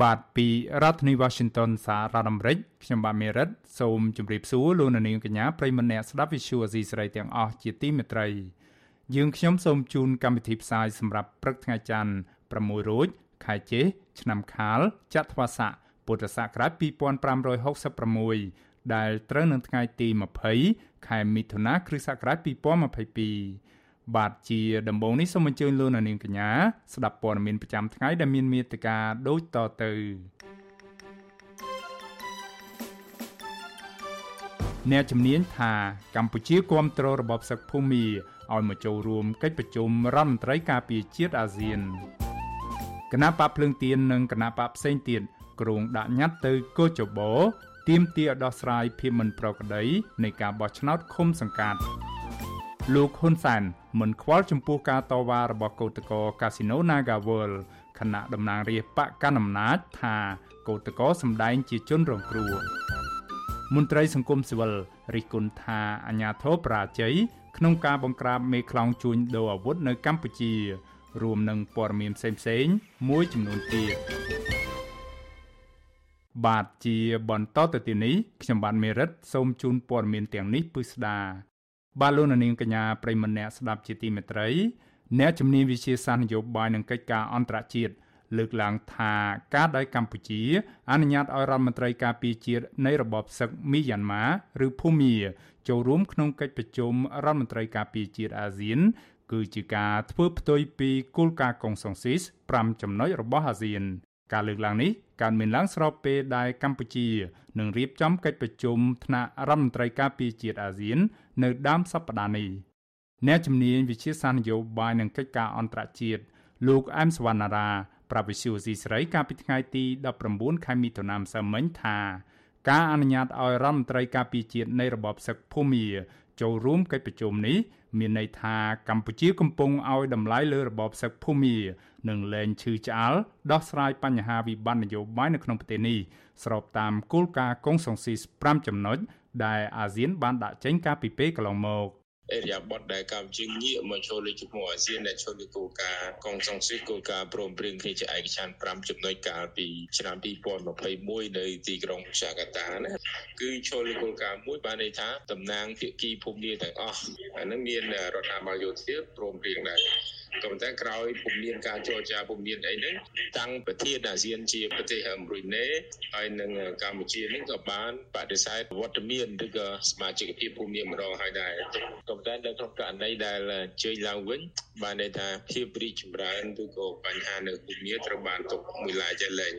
បាទពីរដ្ឋធានី Washington សហរដ្ឋអាមេរិកខ្ញុំបាទមេរិតសូមជម្រាបសួរលោកអ្នកនាងកញ្ញាប្រិយមិត្តអ្នកស្ដាប់ Vuthu Azizi Serai ទាំងអស់ជាទីមេត្រីយើងខ្ញុំសូមជូនកម្មវិធីផ្សាយសម្រាប់ព្រឹកថ្ងៃច័ន្ទ6រោចខែចេសឆ្នាំខាលចត្វាស័កពុទ្ធសករាជ2566ដែលត្រូវនឹងថ្ងៃទី20ខែមិថុនាគ្រិស្តសករាជ2022 បាទជាដំបូងនេះសូមអញ្ជើញលោកនាងកញ្ញាស្ដាប់ព័ត៌មានប្រចាំថ្ងៃដែលមានមេត្តាដូចតទៅអ្នកជំនាញថាកម្ពុជាគ្រប់គ្រងរបបសឹកភូមាឲ្យមកចូលរួមកិច្ចប្រជុំរដ្ឋមន្ត្រីការពារជាតិអាស៊ានគណៈបកភ្លើងទៀននិងគណៈបកផ្សេងទៀតគ្រងដាក់ញត្តិទៅកោចបោទាមទារដោះស្រាយភាពមិនប្រក្រតីនៃការបោះឆ្នោតឃុំសង្កាត់ លោកហ៊ុនសែនមិនខ្វល់ចំពោះការតវ៉ារបស់កោតក្រកាស៊ីណូ Naga World គណៈតំណាងរាស្ត្របកកណ្ដាលអំណាចថាកោតក្រសម្ដែងជាជនរងគ្រោះមន្ត្រីសង្គមស៊ីវិលរិះគន់ថាអាញាធរប្រាជ័យក្នុងការបង្ក្រាបមេខ្លោងជួញដូរអាវុធនៅកម្ពុជា រួមនឹងព័ត៌មានផ្សេងៗមួយចំនួនទៀតបាទជាបន្តទៅទីនេះខ្ញុំបាទមេរិត សូមជូនព័ត៌មានទាំងនេះពិស្ដា បាទលោកនាងកញ្ញាប្រិមម្នាក់ស្ដាប់ជាទីមេត្រីអ្នកជំនាញវិជាសាស្ត្រនយោបាយនិងកិច្ចការអន្តរជាតិលើកឡើងថាការដែលកម្ពុជាអនុញ្ញាតឲ្យរដ្ឋមន្ត្រីការពារជាតិនៃរបបសឹកមីយ៉ាន់ម៉ាឬភូមាចូលរួមក្នុងកិច្ចប្រជុំរដ្ឋមន្ត្រីការពារជាតិអាស៊ាន គឺជាការធ្វើផ្ទុយពីគោលការណ៍កុងសុងស៊ីស5ចំណុចរបស់អាស៊ាន ការលើកឡើងនេះកើតមានឡើងស្របពេលដែលកម្ពុជានឹងរៀបចំកិច្ចប្រជុំថ្នាក់រដ្ឋមន្ត្រីការពារជាតិអាស៊ាន នៅដើមសប្តាហ៍នេះអ្នកជំនាញវិជាសាស្ត្រនយោបាយនិងកិច្ចការអន្តរជាតិលោកអែមសវណ្ណារាប្រវិសុយស៊ីស្រីកាលពីថ្ងៃទី19ខែមិថុនាម្សិលមិញថាការអនុញ្ញាតឲ្យរដ្ឋមន្ត្រីការពារជាតិនៃរបបសឹកភូមាចូលរួមកិច្ចប្រជុំនេះមានន័យថាកម្ពុជាកំពុងឲ្យតម្លៃលើរបបសឹកភូមានិងលែងឈឺឆ្អាលដោះស្រាយបញ្ហាវិបត្តិនយោបាយនៅក្នុងប្រទេសនេះស្របតាមគោលការណ៍កុងសុងស៊ីស5ចំណុច ដែលអាស៊ានបានដាក់ចេញកាលពីពេលកន្លងមកអេរីយ៉ាបតដែលកម្ពុជាងាកមកចូលលេខជាមួយអាស៊ានដែលចូលលើគោលការណ៍កងសង្ស៊ីគោលការណ៍ព្រមព្រៀងគ្នាជាឯកច្ឆន្ទ5ចំណុចកាលពីឆ្នាំ2021នៅទីក្រុងចាកាតាណាគឺចូលលើគោលការណ៍មួយបានន័យថាតំណាងភាគីភូមិនីទាំងអស់អានឹងមានរដ្ឋាភិបាលយោធាព្រមព្រៀងដែរ ក៏ប៉ុន្តែក្រោយពុំមានការចរចាពុំមានអីហ្នឹងតាំងប្រធានអាស៊ានជាប្រទេសប៊្រុយណេហើយនឹងកម្ពុជានេះក៏បានបដិសេធវត្តមានឬក៏សមាជិកភាពភូមិមានម្ដងហើយដែរក៏ប៉ុន្តែនៅក្នុងករណីដែលជើញឡើងវិញបានន័យថាភាពរីកចម្រើនឬក៏បញ្ហានៅភូមិមានត្រូវបានទុកមួយឡាយចេះលែង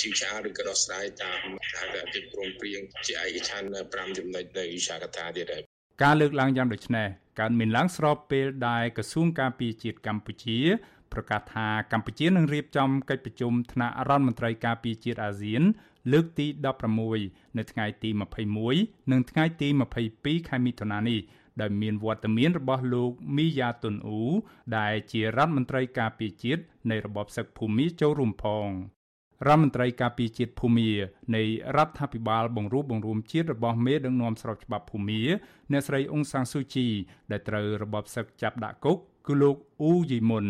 ជីវឆាឬក៏ដោះស្រាយតាមហៅថាទីព្រមព្រៀងជាឯកច្ឆន្ទ5ចំណុចនៅវិសាកតាទៀតដែរការលើកឡើងយ៉ាងដូចនេះ កើតមានឡើងស្របពេលដែលក្រសួងការពារជាតិកម្ពុជាប្រកាសថាកម្ពុជានឹងរៀបចំកិច្ចប្រជុំថ្នាក់រដ្ឋមន្ត្រីការពារជាតិអាស៊ាន លើកទី16នៅថ្ងៃទី21និងថ្ងៃទី22ខែមិថុនានេះដែលមានវត្តមានរបស់លោកមីយ៉ាតុនអ៊ូដែលជារដ្ឋមន្ត្រីការពារជាតិនៃរបបសឹកភូមិចូលរួមផង រដ្ឋមន្ត្រីការពារជាតិភូមានៃរដ្ឋាភិបាលបង្រួបបង្រួមជាតិរបស់មេដឹកនាំស្របច្បាប់ភូមាអ្នកស្រីអ៊ុងសាំងស៊ូជីដែលត្រូវរបបសឹកចាប់ដាក់គុកគឺលោកអ៊ូយីមុន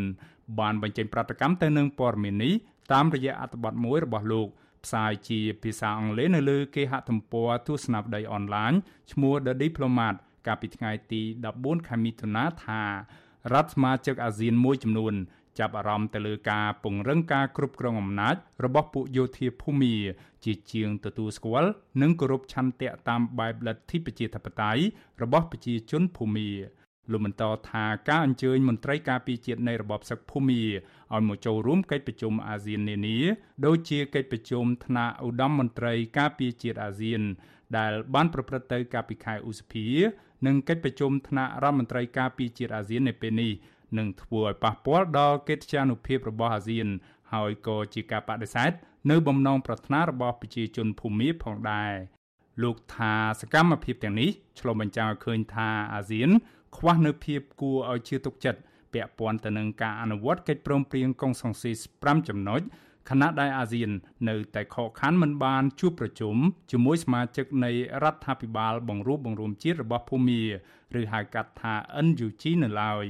បានបញ្ចេញប្រតិកម្មទៅនឹងព័ត៌មាននេះតាមរយៈអត្ថបទមួយរបស់លោកផ្សាយជាភាសាអង់គ្លេសនៅលើគេហទំព័រទស្សនាវដ្តីអនឡាញឈ្មោះ The Diplomat កាលពីថ្ងៃទី14ខែមិថុនាថារដ្ឋសមាជិកអាស៊ានមួយចំនួន ចាប់អារម្មណ៍ទៅលើការពង្រឹងការគ្រប់គ្រងអំណាចរបស់ពួកយោធាភូមិជាជាងទទួលស្គាល់និងគោរពឆន្ទៈតាមបែបលទ្ធិប្រជាធិបតេយ្យរបស់ប្រជាជនភូមិលោកបន្តថាការអញ្ជើញមន្ត្រីការពារជាតិនៃរបបសឹកភូមិឲ្យមកចូលរួមកិច្ចប្រជុំអាស៊ាននានាដូចជាកិច្ចប្រជុំថ្នាក់ឧត្តមមន្ត្រីការពារជាតិអាស៊ាន ដែលបានប្រព្រឹត្តទៅកាលពីខែឧសភា និងកិច្ចប្រជុំថ្នាក់រដ្ឋមន្ត្រីការពារជាតិអាស៊ាននៅពេលនេះ នឹងធ្វើឲ្យប៉ះពាល់ដល់កិត្តិយសភាពរបស់អាស៊ាន ហើយក៏ជាការបដិសេធនៅបំណងប្រាថ្នារបស់ប្រជាជនភូមិផងដែរលោកថាសកម្មភាពទាំងនេះឆ្លុះបញ្ចាំងឲ្យឃើញថាអាស៊ាន ខ្វះនូវភាពគួរឲ្យជឿទុកចិត្តពាក់ព័ន្ធទៅនឹងការអនុវត្តកិច្ចព្រមព្រៀងកុងសុងស៊ីស5ចំណុចខណៈដែលអាស៊ាន នៅតែខកខានមិនបានជួបប្រជុំជាមួយសមាជិកនៃរដ្ឋាភិបាលបង្រួបបង្រួមជាតិរបស់ភូមា ឬហៅកាត់ថា NUG នៅឡើយ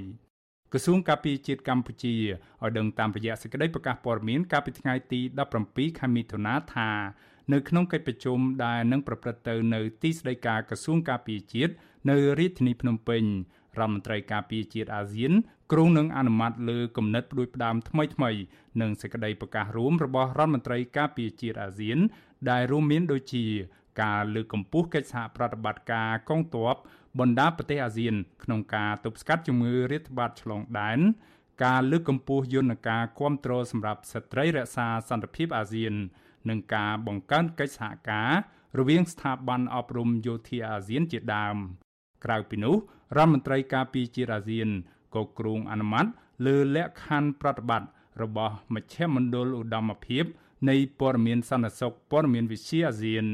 ក្រសួងការពារជាតិកម្ពុជាឲ្យដឹងតាមរយៈសេចក្តីប្រកាសព័ត៌មានកាលពីថ្ងៃទី17ខែមិថុនាថានៅក្នុងកិច្ចប្រជុំដែលនឹងប្រព្រឹត្តទៅនៅទីស្តីការក្រសួងការពារជាតិនៅរាជធានីភ្នំពេញរដ្ឋមន្ត្រីការពារជាតិអាស៊ានគ្រោងនឹងអនុម័តលើគំនិតផ្ដួចផ្ដើមថ្មីថ្មីនិងសេចក្តីប្រកាសរួមរបស់រដ្ឋមន្ត្រីការពារជាតិអាស៊ាន ដែលរួមមានដូចជាការលើកកម្ពស់កិច្ចសហប្រតិបត្តិការកងទ័ព បណ្ដាប្រទេសអាស៊ាន ក្នុងការទប់ស្កាត់ជំងឺរាតត្បាតឆ្លងដែនការលើកកម្ពស់យន្តការគ្រប់គ្រងសម្រាប់ស្ត្រីរក្សាសន្តិភាពអាស៊ាន និងការបង្កើនកិច្ចសហការរវាងស្ថាប័នអប់រំយោធាអាស៊ានជាដើម ក្រៅពីនោះរដ្ឋមន្ត្រីការពារជាតិអាស៊ានក៏គ្រងអនុម័តលើលក្ខខណ្ឌប្រតិបត្តិរបស់មជ្ឈមណ្ឌលឧត្តមភាពនៃព័ត៌មានសន្តិសុខព័ត៌មានវិទ្យាអាស៊ាន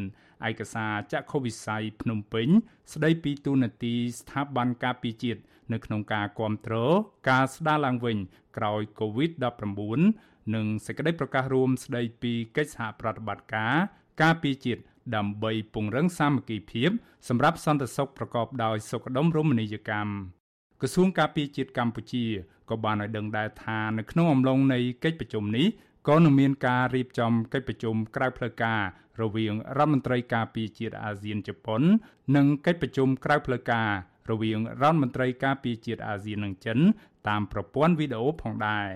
ឯកសារចក្ខុវិស័យភ្នំពេញ ស្ដីពីទូនាទីស្ថាប័នការពារជាតិនៅក្នុងការគ្រប់គ្រងការស្ដារឡើងវិញក្រោយ COVID-19 និងសេចក្តីប្រកាសរួមស្ដីពីកិច្ចសហប្រតិបត្តិការការពារជាតិដើម្បីពង្រឹងសាមគ្គីភាពសម្រាប់សន្តិសុខប្រកបដោយសុខដុមរមណីយកម្មក្រសួងការពារជាតិកម្ពុជាក៏បានឲ្យដឹងដែរថានៅក្នុងអំឡុងនៃកិច្ចប្រជុំនេះក៏នឹងមានការរៀបចំកិច្ចប្រជុំក្រៅផ្លូវការ រវាងរដ្ឋមន្ត្រីការពារជាតិអាស៊ានជប៉ុន និងកិច្ចប្រជុំក្រៅផ្លូវការរវាងរដ្ឋមន្ត្រីការពារជាតិអាស៊ាននិងចិន តាមប្រព័ន្ធវីដេអូផងដែរ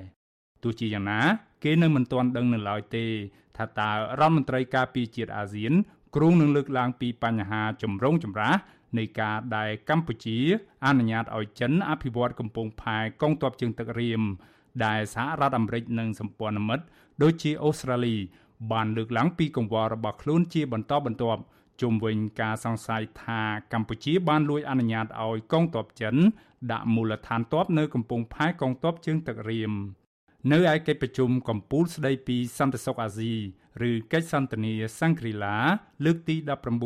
ទោះជាយ៉ាងណា គេនៅមិនទាន់ដឹងនៅឡើយទេថាតើរដ្ឋមន្ត្រីការពារជាតិអាស៊ានគ្រងនឹងលើកឡើងពីបញ្ហាចម្រូងចម្រាសនៃការដែលកម្ពុជាអនុញ្ញាតឲ្យចិនអភិវឌ្ឍកំពង់ផែកងទ័ពជើងទឹករៀមដែលសហរដ្ឋអាមេរិកនិងសម្ព័ន្ធមិត្តដូចជាអូស្ត្រាលី បានលើកឡើងពីកង្វល់របស់ខ្លួនជាបន្តបន្ទាប់ជុំវិញការសង្ស័យថាកម្ពុជាបានលួចអនុញ្ញាតឲ្យកងទ័ពចិនដាក់មូលដ្ឋានទ័ពនៅកំពង់ផែកងទ័ពជើងទឹករៀមនៅឯកិច្ចប្រជុំកម្ពុជាស្ដីពីសន្តិសុខអាស៊ីឬកិច្ចសន្ទនាសង្គ្រីឡាលើកទី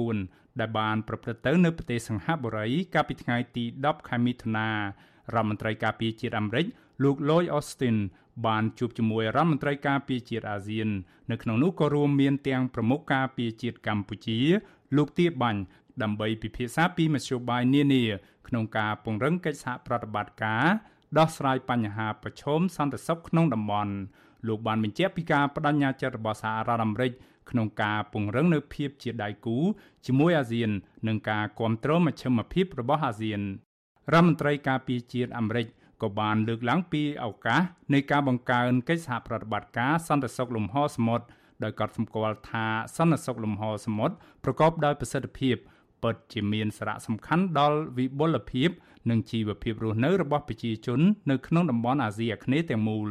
19ដែលបានប្រព្រឹត្តទៅនៅប្រទេសសង្ហបុរីកាលពីថ្ងៃទី10ខែមិថុនារដ្ឋមន្ត្រីការពារជាតិអាមេរិក លោក Lloyd Austin បានជួបជាមួយរដ្ឋមន្ត្រីការពារជាតិអាស៊ាន នៅក្នុងនោះក៏រួមមានទាំងប្រមុខការពារជាតិកម្ពុជា លោកទាបាញ់ដើម្បីពិភាក្សាពីមធ្យោបាយនានា ក្នុងការពង្រឹងកិច្ចសហប្រតិបត្តិការដោះស្រាយបញ្ហាប្រឈមសន្តិសុខក្នុងតំបន់លោកបានបញ្ជាក់ពីការបដិញ្ញាចិត្តរបស់សហរដ្ឋអាមេរិកក្នុងការពង្រឹងនូវភាពជាដៃគូជាមួយអាស៊ាន និងការគ្រប់គ្រងមជ្ឈមភាពរបស់អាស៊ានរដ្ឋមន្ត្រីការពារជាតិអាមេរិក ក៏បានលើកឡើងពីឱកាសនៃការបង្កើនកិច្ចសហប្រតិបត្តិការសន្តិសុខលំហសមុទ្រដោយកត់សម្គាល់ថាសន្តិសុខលំហសមុទ្រប្រកបដោយប្រសិទ្ធភាពពិតជាមានសារៈសំខាន់ដល់វិបុលភាព និងជីវភាពរស់នៅរបស់ប្រជាជននៅក្នុងតំបន់អាស៊ីអាគ្នេយ៍ទាំងមូល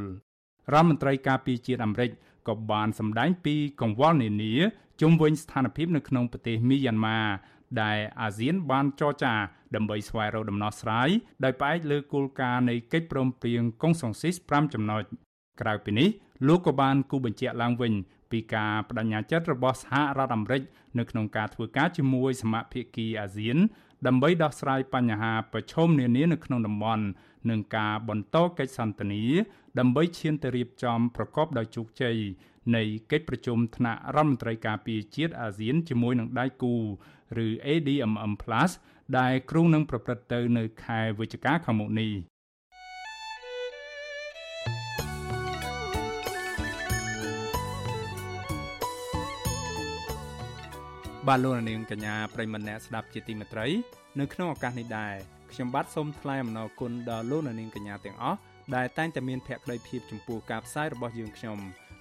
រដ្ឋមន្ត្រីការពារជាតិអាមេរិកក៏បានសម្ដែងពីកង្វល់នានាជុំវិញស្ថានភាពនៅក្នុងប្រទេសមីយ៉ាន់ម៉ា ដែលអាស៊ានបានចរចាដើម្បីស្វែងរកដំណោះស្រាយដោយផ្អែកលើគោលការណ៍នៃកិច្ចព្រមព្រៀងកុងសុងស៊ីស5ចំណុចក្រៅពីនេះលោកក៏បានគូបញ្ជាក់ឡើងវិញពីការបដិញ្ញាចិត្តរបស់សហរដ្ឋអាមេរិកនៅក្នុងការធ្វើការជាមួយសមាភាគីអាស៊ាន ដើម្បីដោះស្រាយបញ្ហាប្រឈមនានានៅក្នុងតំបន់និងការបន្តកិច្ចសន្ទនាដើម្បីឈានទៅរៀបចំប្រកបដោយជោគជ័យ នៃកិច្ចប្រជុំថ្នាក់រដ្ឋមន្ត្រីការពារជាតិអាស៊ានជាមួយនឹងដៃគូឬ ADMM+ ដែលគ្រោងនឹងប្រព្រឹត្តទៅនៅខែវិច្ឆិកាខាងមុខនេះបាទលោកនាងកញ្ញាប្រិមម្នាក់ស្ដាប់ជាទីមេត្រី នៅក្នុងឱកាសនេះដែរខ្ញុំបាទសូមថ្លែងអំណរគុណដល់លោកនាងកញ្ញាទាំងអស់ដែលតែងតែមានភក្ដីភាពចំពោះការផ្សាយរបស់យើងខ្ញុំ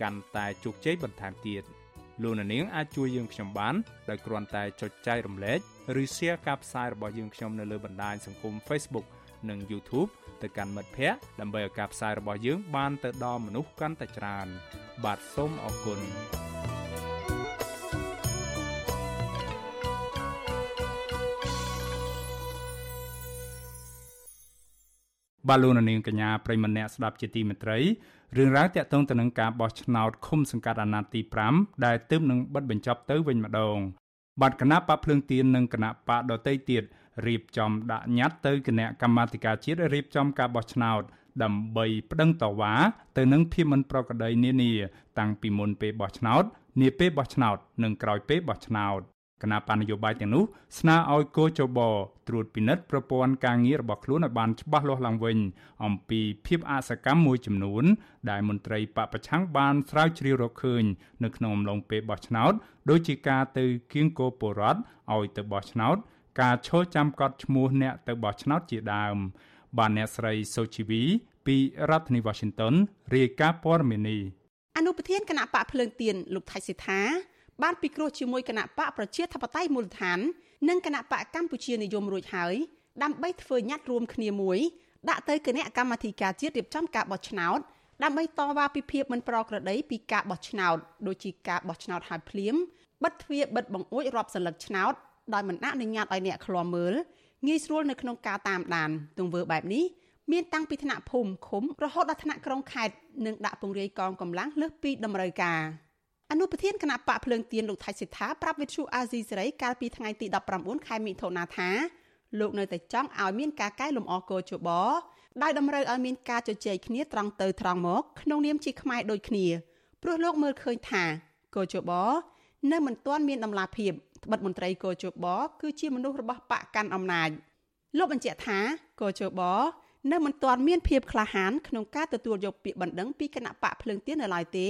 កាន់តែជោគជ័យបន្ថែមទៀតលោកនាងអាចជួយយើងខ្ញុំបានដោយគ្រាន់តែចុចចែករំលែកឬ Share ការផ្សាយរបស់យើងខ្ញុំនៅលើបណ្ដាញសង្គម Facebook និង YouTube ទៅកាន់មិត្តភ័ក្តិដើម្បីឲ្យការផ្សាយរបស់យើង បានទៅដល់មនុស្សកាន់តែច្រើន បាទសូមអរគុណបាឡូណានីងកញ្ញាប្រិមម្នាក់ស្ដាប់ជាទីមេត្រី រឿងរ៉ាវតាក់ទងទៅនឹងការបោះឆ្នោតឃុំសង្កាត់អាណត្តិទី5ដែលទើបនឹងបិទបញ្ចប់ទៅវិញម្ដងបាត់គណៈបកភ្លើងទៀននិងគណៈបកដតីទៀតរៀបចំដាក់ញត្តិទៅគណៈកម្មាធិការជាតិរៀបចំការបោះឆ្នោតដើម្បីប្តឹងតវ៉ាទៅនឹងភាពមិនប្រក្រតីនានា តាំងពីមុនពេលបោះឆ្នោតនាពេលបោះឆ្នោត និងក្រោយពេលបោះឆ្នោត គណៈបញ្ញយោបាយទាំងនោះស្នើឲ្យកោជបត្រួតពិនិត្យប្រព័ន្ធការងាររបស់ខ្លួនឲ្យបានច្បាស់លាស់ឡើងវិញ អំពីភាពអសកម្មមួយចំនួន ដែលមន្ត្រីបពប្រឆាំងបានស្រាវជ្រាវរកឃើញនៅក្នុងអំឡុងពេលបោះឆ្នោតដូចជាការទៅគៀងគោពលរដ្ឋឲ្យទៅបោះឆ្នោត ការឈរចាំកត់ឈ្មោះអ្នកទៅបោះឆ្នោតជាដើម បានអ្នកស្រីសូជីវី ពីរដ្ឋធានី Washington រាយការណ៍ព័ត៌មាននេះអនុប្រធានគណៈបកភ្លើងទៀនលោកថៃសិដ្ឋា បានពិគ្រោះជាមួយគណៈបកប្រជាធិបតេយ្យមូលដ្ឋាន និងគណៈបកកម្ពុជានិយមរួចហើយដើម្បីធ្វើញត្តិរួមគ្នាមួយដាក់ទៅគណៈកម្មាធិការជាតិរៀបចំការបោះឆ្នោតដើម្បីតវ៉ាពីភាពមិនប្រក្រតីពីការបោះឆ្នោតដូចជាការបោះឆ្នោតហើយភ្លាមបិទទ្វារបិទបង្អួចរាប់សន្លឹកឆ្នោតដោយមិនអនុញ្ញាតឲ្យអ្នកឃ្លាំមើលងាយស្រួលនៅក្នុងការតាមដានទង្វើបែបនេះមានតាំងពីថ្នាក់ភូមិឃុំរហូតដល់ថ្នាក់ក្រុងខេត្តនិងដាក់ពង្រាយកងកម្លាំងលើសពីតម្រូវការអ នុប្រធានគណៈបកភ្លើងទៀនលោកថៃសិដ្ឋាប្រាប់វិទ្យុអាស៊ីសេរីកាលពីថ្ងៃទី19ខែមិថុនាថាលោកនៅតែចង់ឲ្យមានការកែលម្អកោជបដោយតម្រូវឲ្យមានការជជែកគ្នាត្រង់ទៅត្រង់មកក្នុងនាមជាខ្មែរដូចគ្នាព្រោះលោកមើលឃើញថាកោជបនៅមិនទាន់មានដំណាភាពត្បិតមន្ត្រីកោជបគឺជាមនុស្សរបស់បកកាន់អំណាចលោកបញ្ជាក់ថាកោជបនៅមិនទាន់មានភាពក្លាហានក្នុងការទទួលយកពាក្យបណ្ដឹងពីគណៈបកភ្លើងទៀននៅឡើយទេ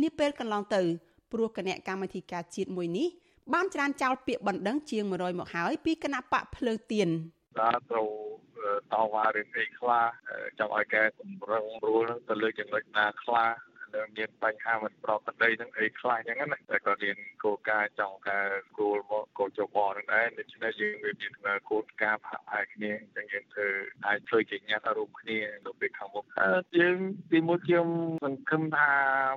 នាពេលកន្លងទៅព្រោះគណៈកម្មាធិការជាតិមួយនេះបានច្រានចោលពាក្យបណ្ដឹងជាង100មកហើយពីគណៈបកភ្លើងទៀនបាទត្រូវតវ៉ារឿងអីខ្លះចង់ឲ្យកែតម្រឹងរួលទៅលើចំណុចណាខ្លះ មានបញ្ហាមិនប្រក្រតីនឹងអីខ្លះអញ្ចឹងណាតែក៏មានគោលការណ៍ចង់ការគោលមកគោលចបនឹងដែរដូច្នេះយើងវាមានគោលការណ៍ផាក់ផាយគ្នាអញ្ចឹងយើងធ្វើអាចធ្វើជាញាត់រួមគ្នានៅពេលខាងមុខយើងទីមួយខ្ញុំសង្ឃឹមថា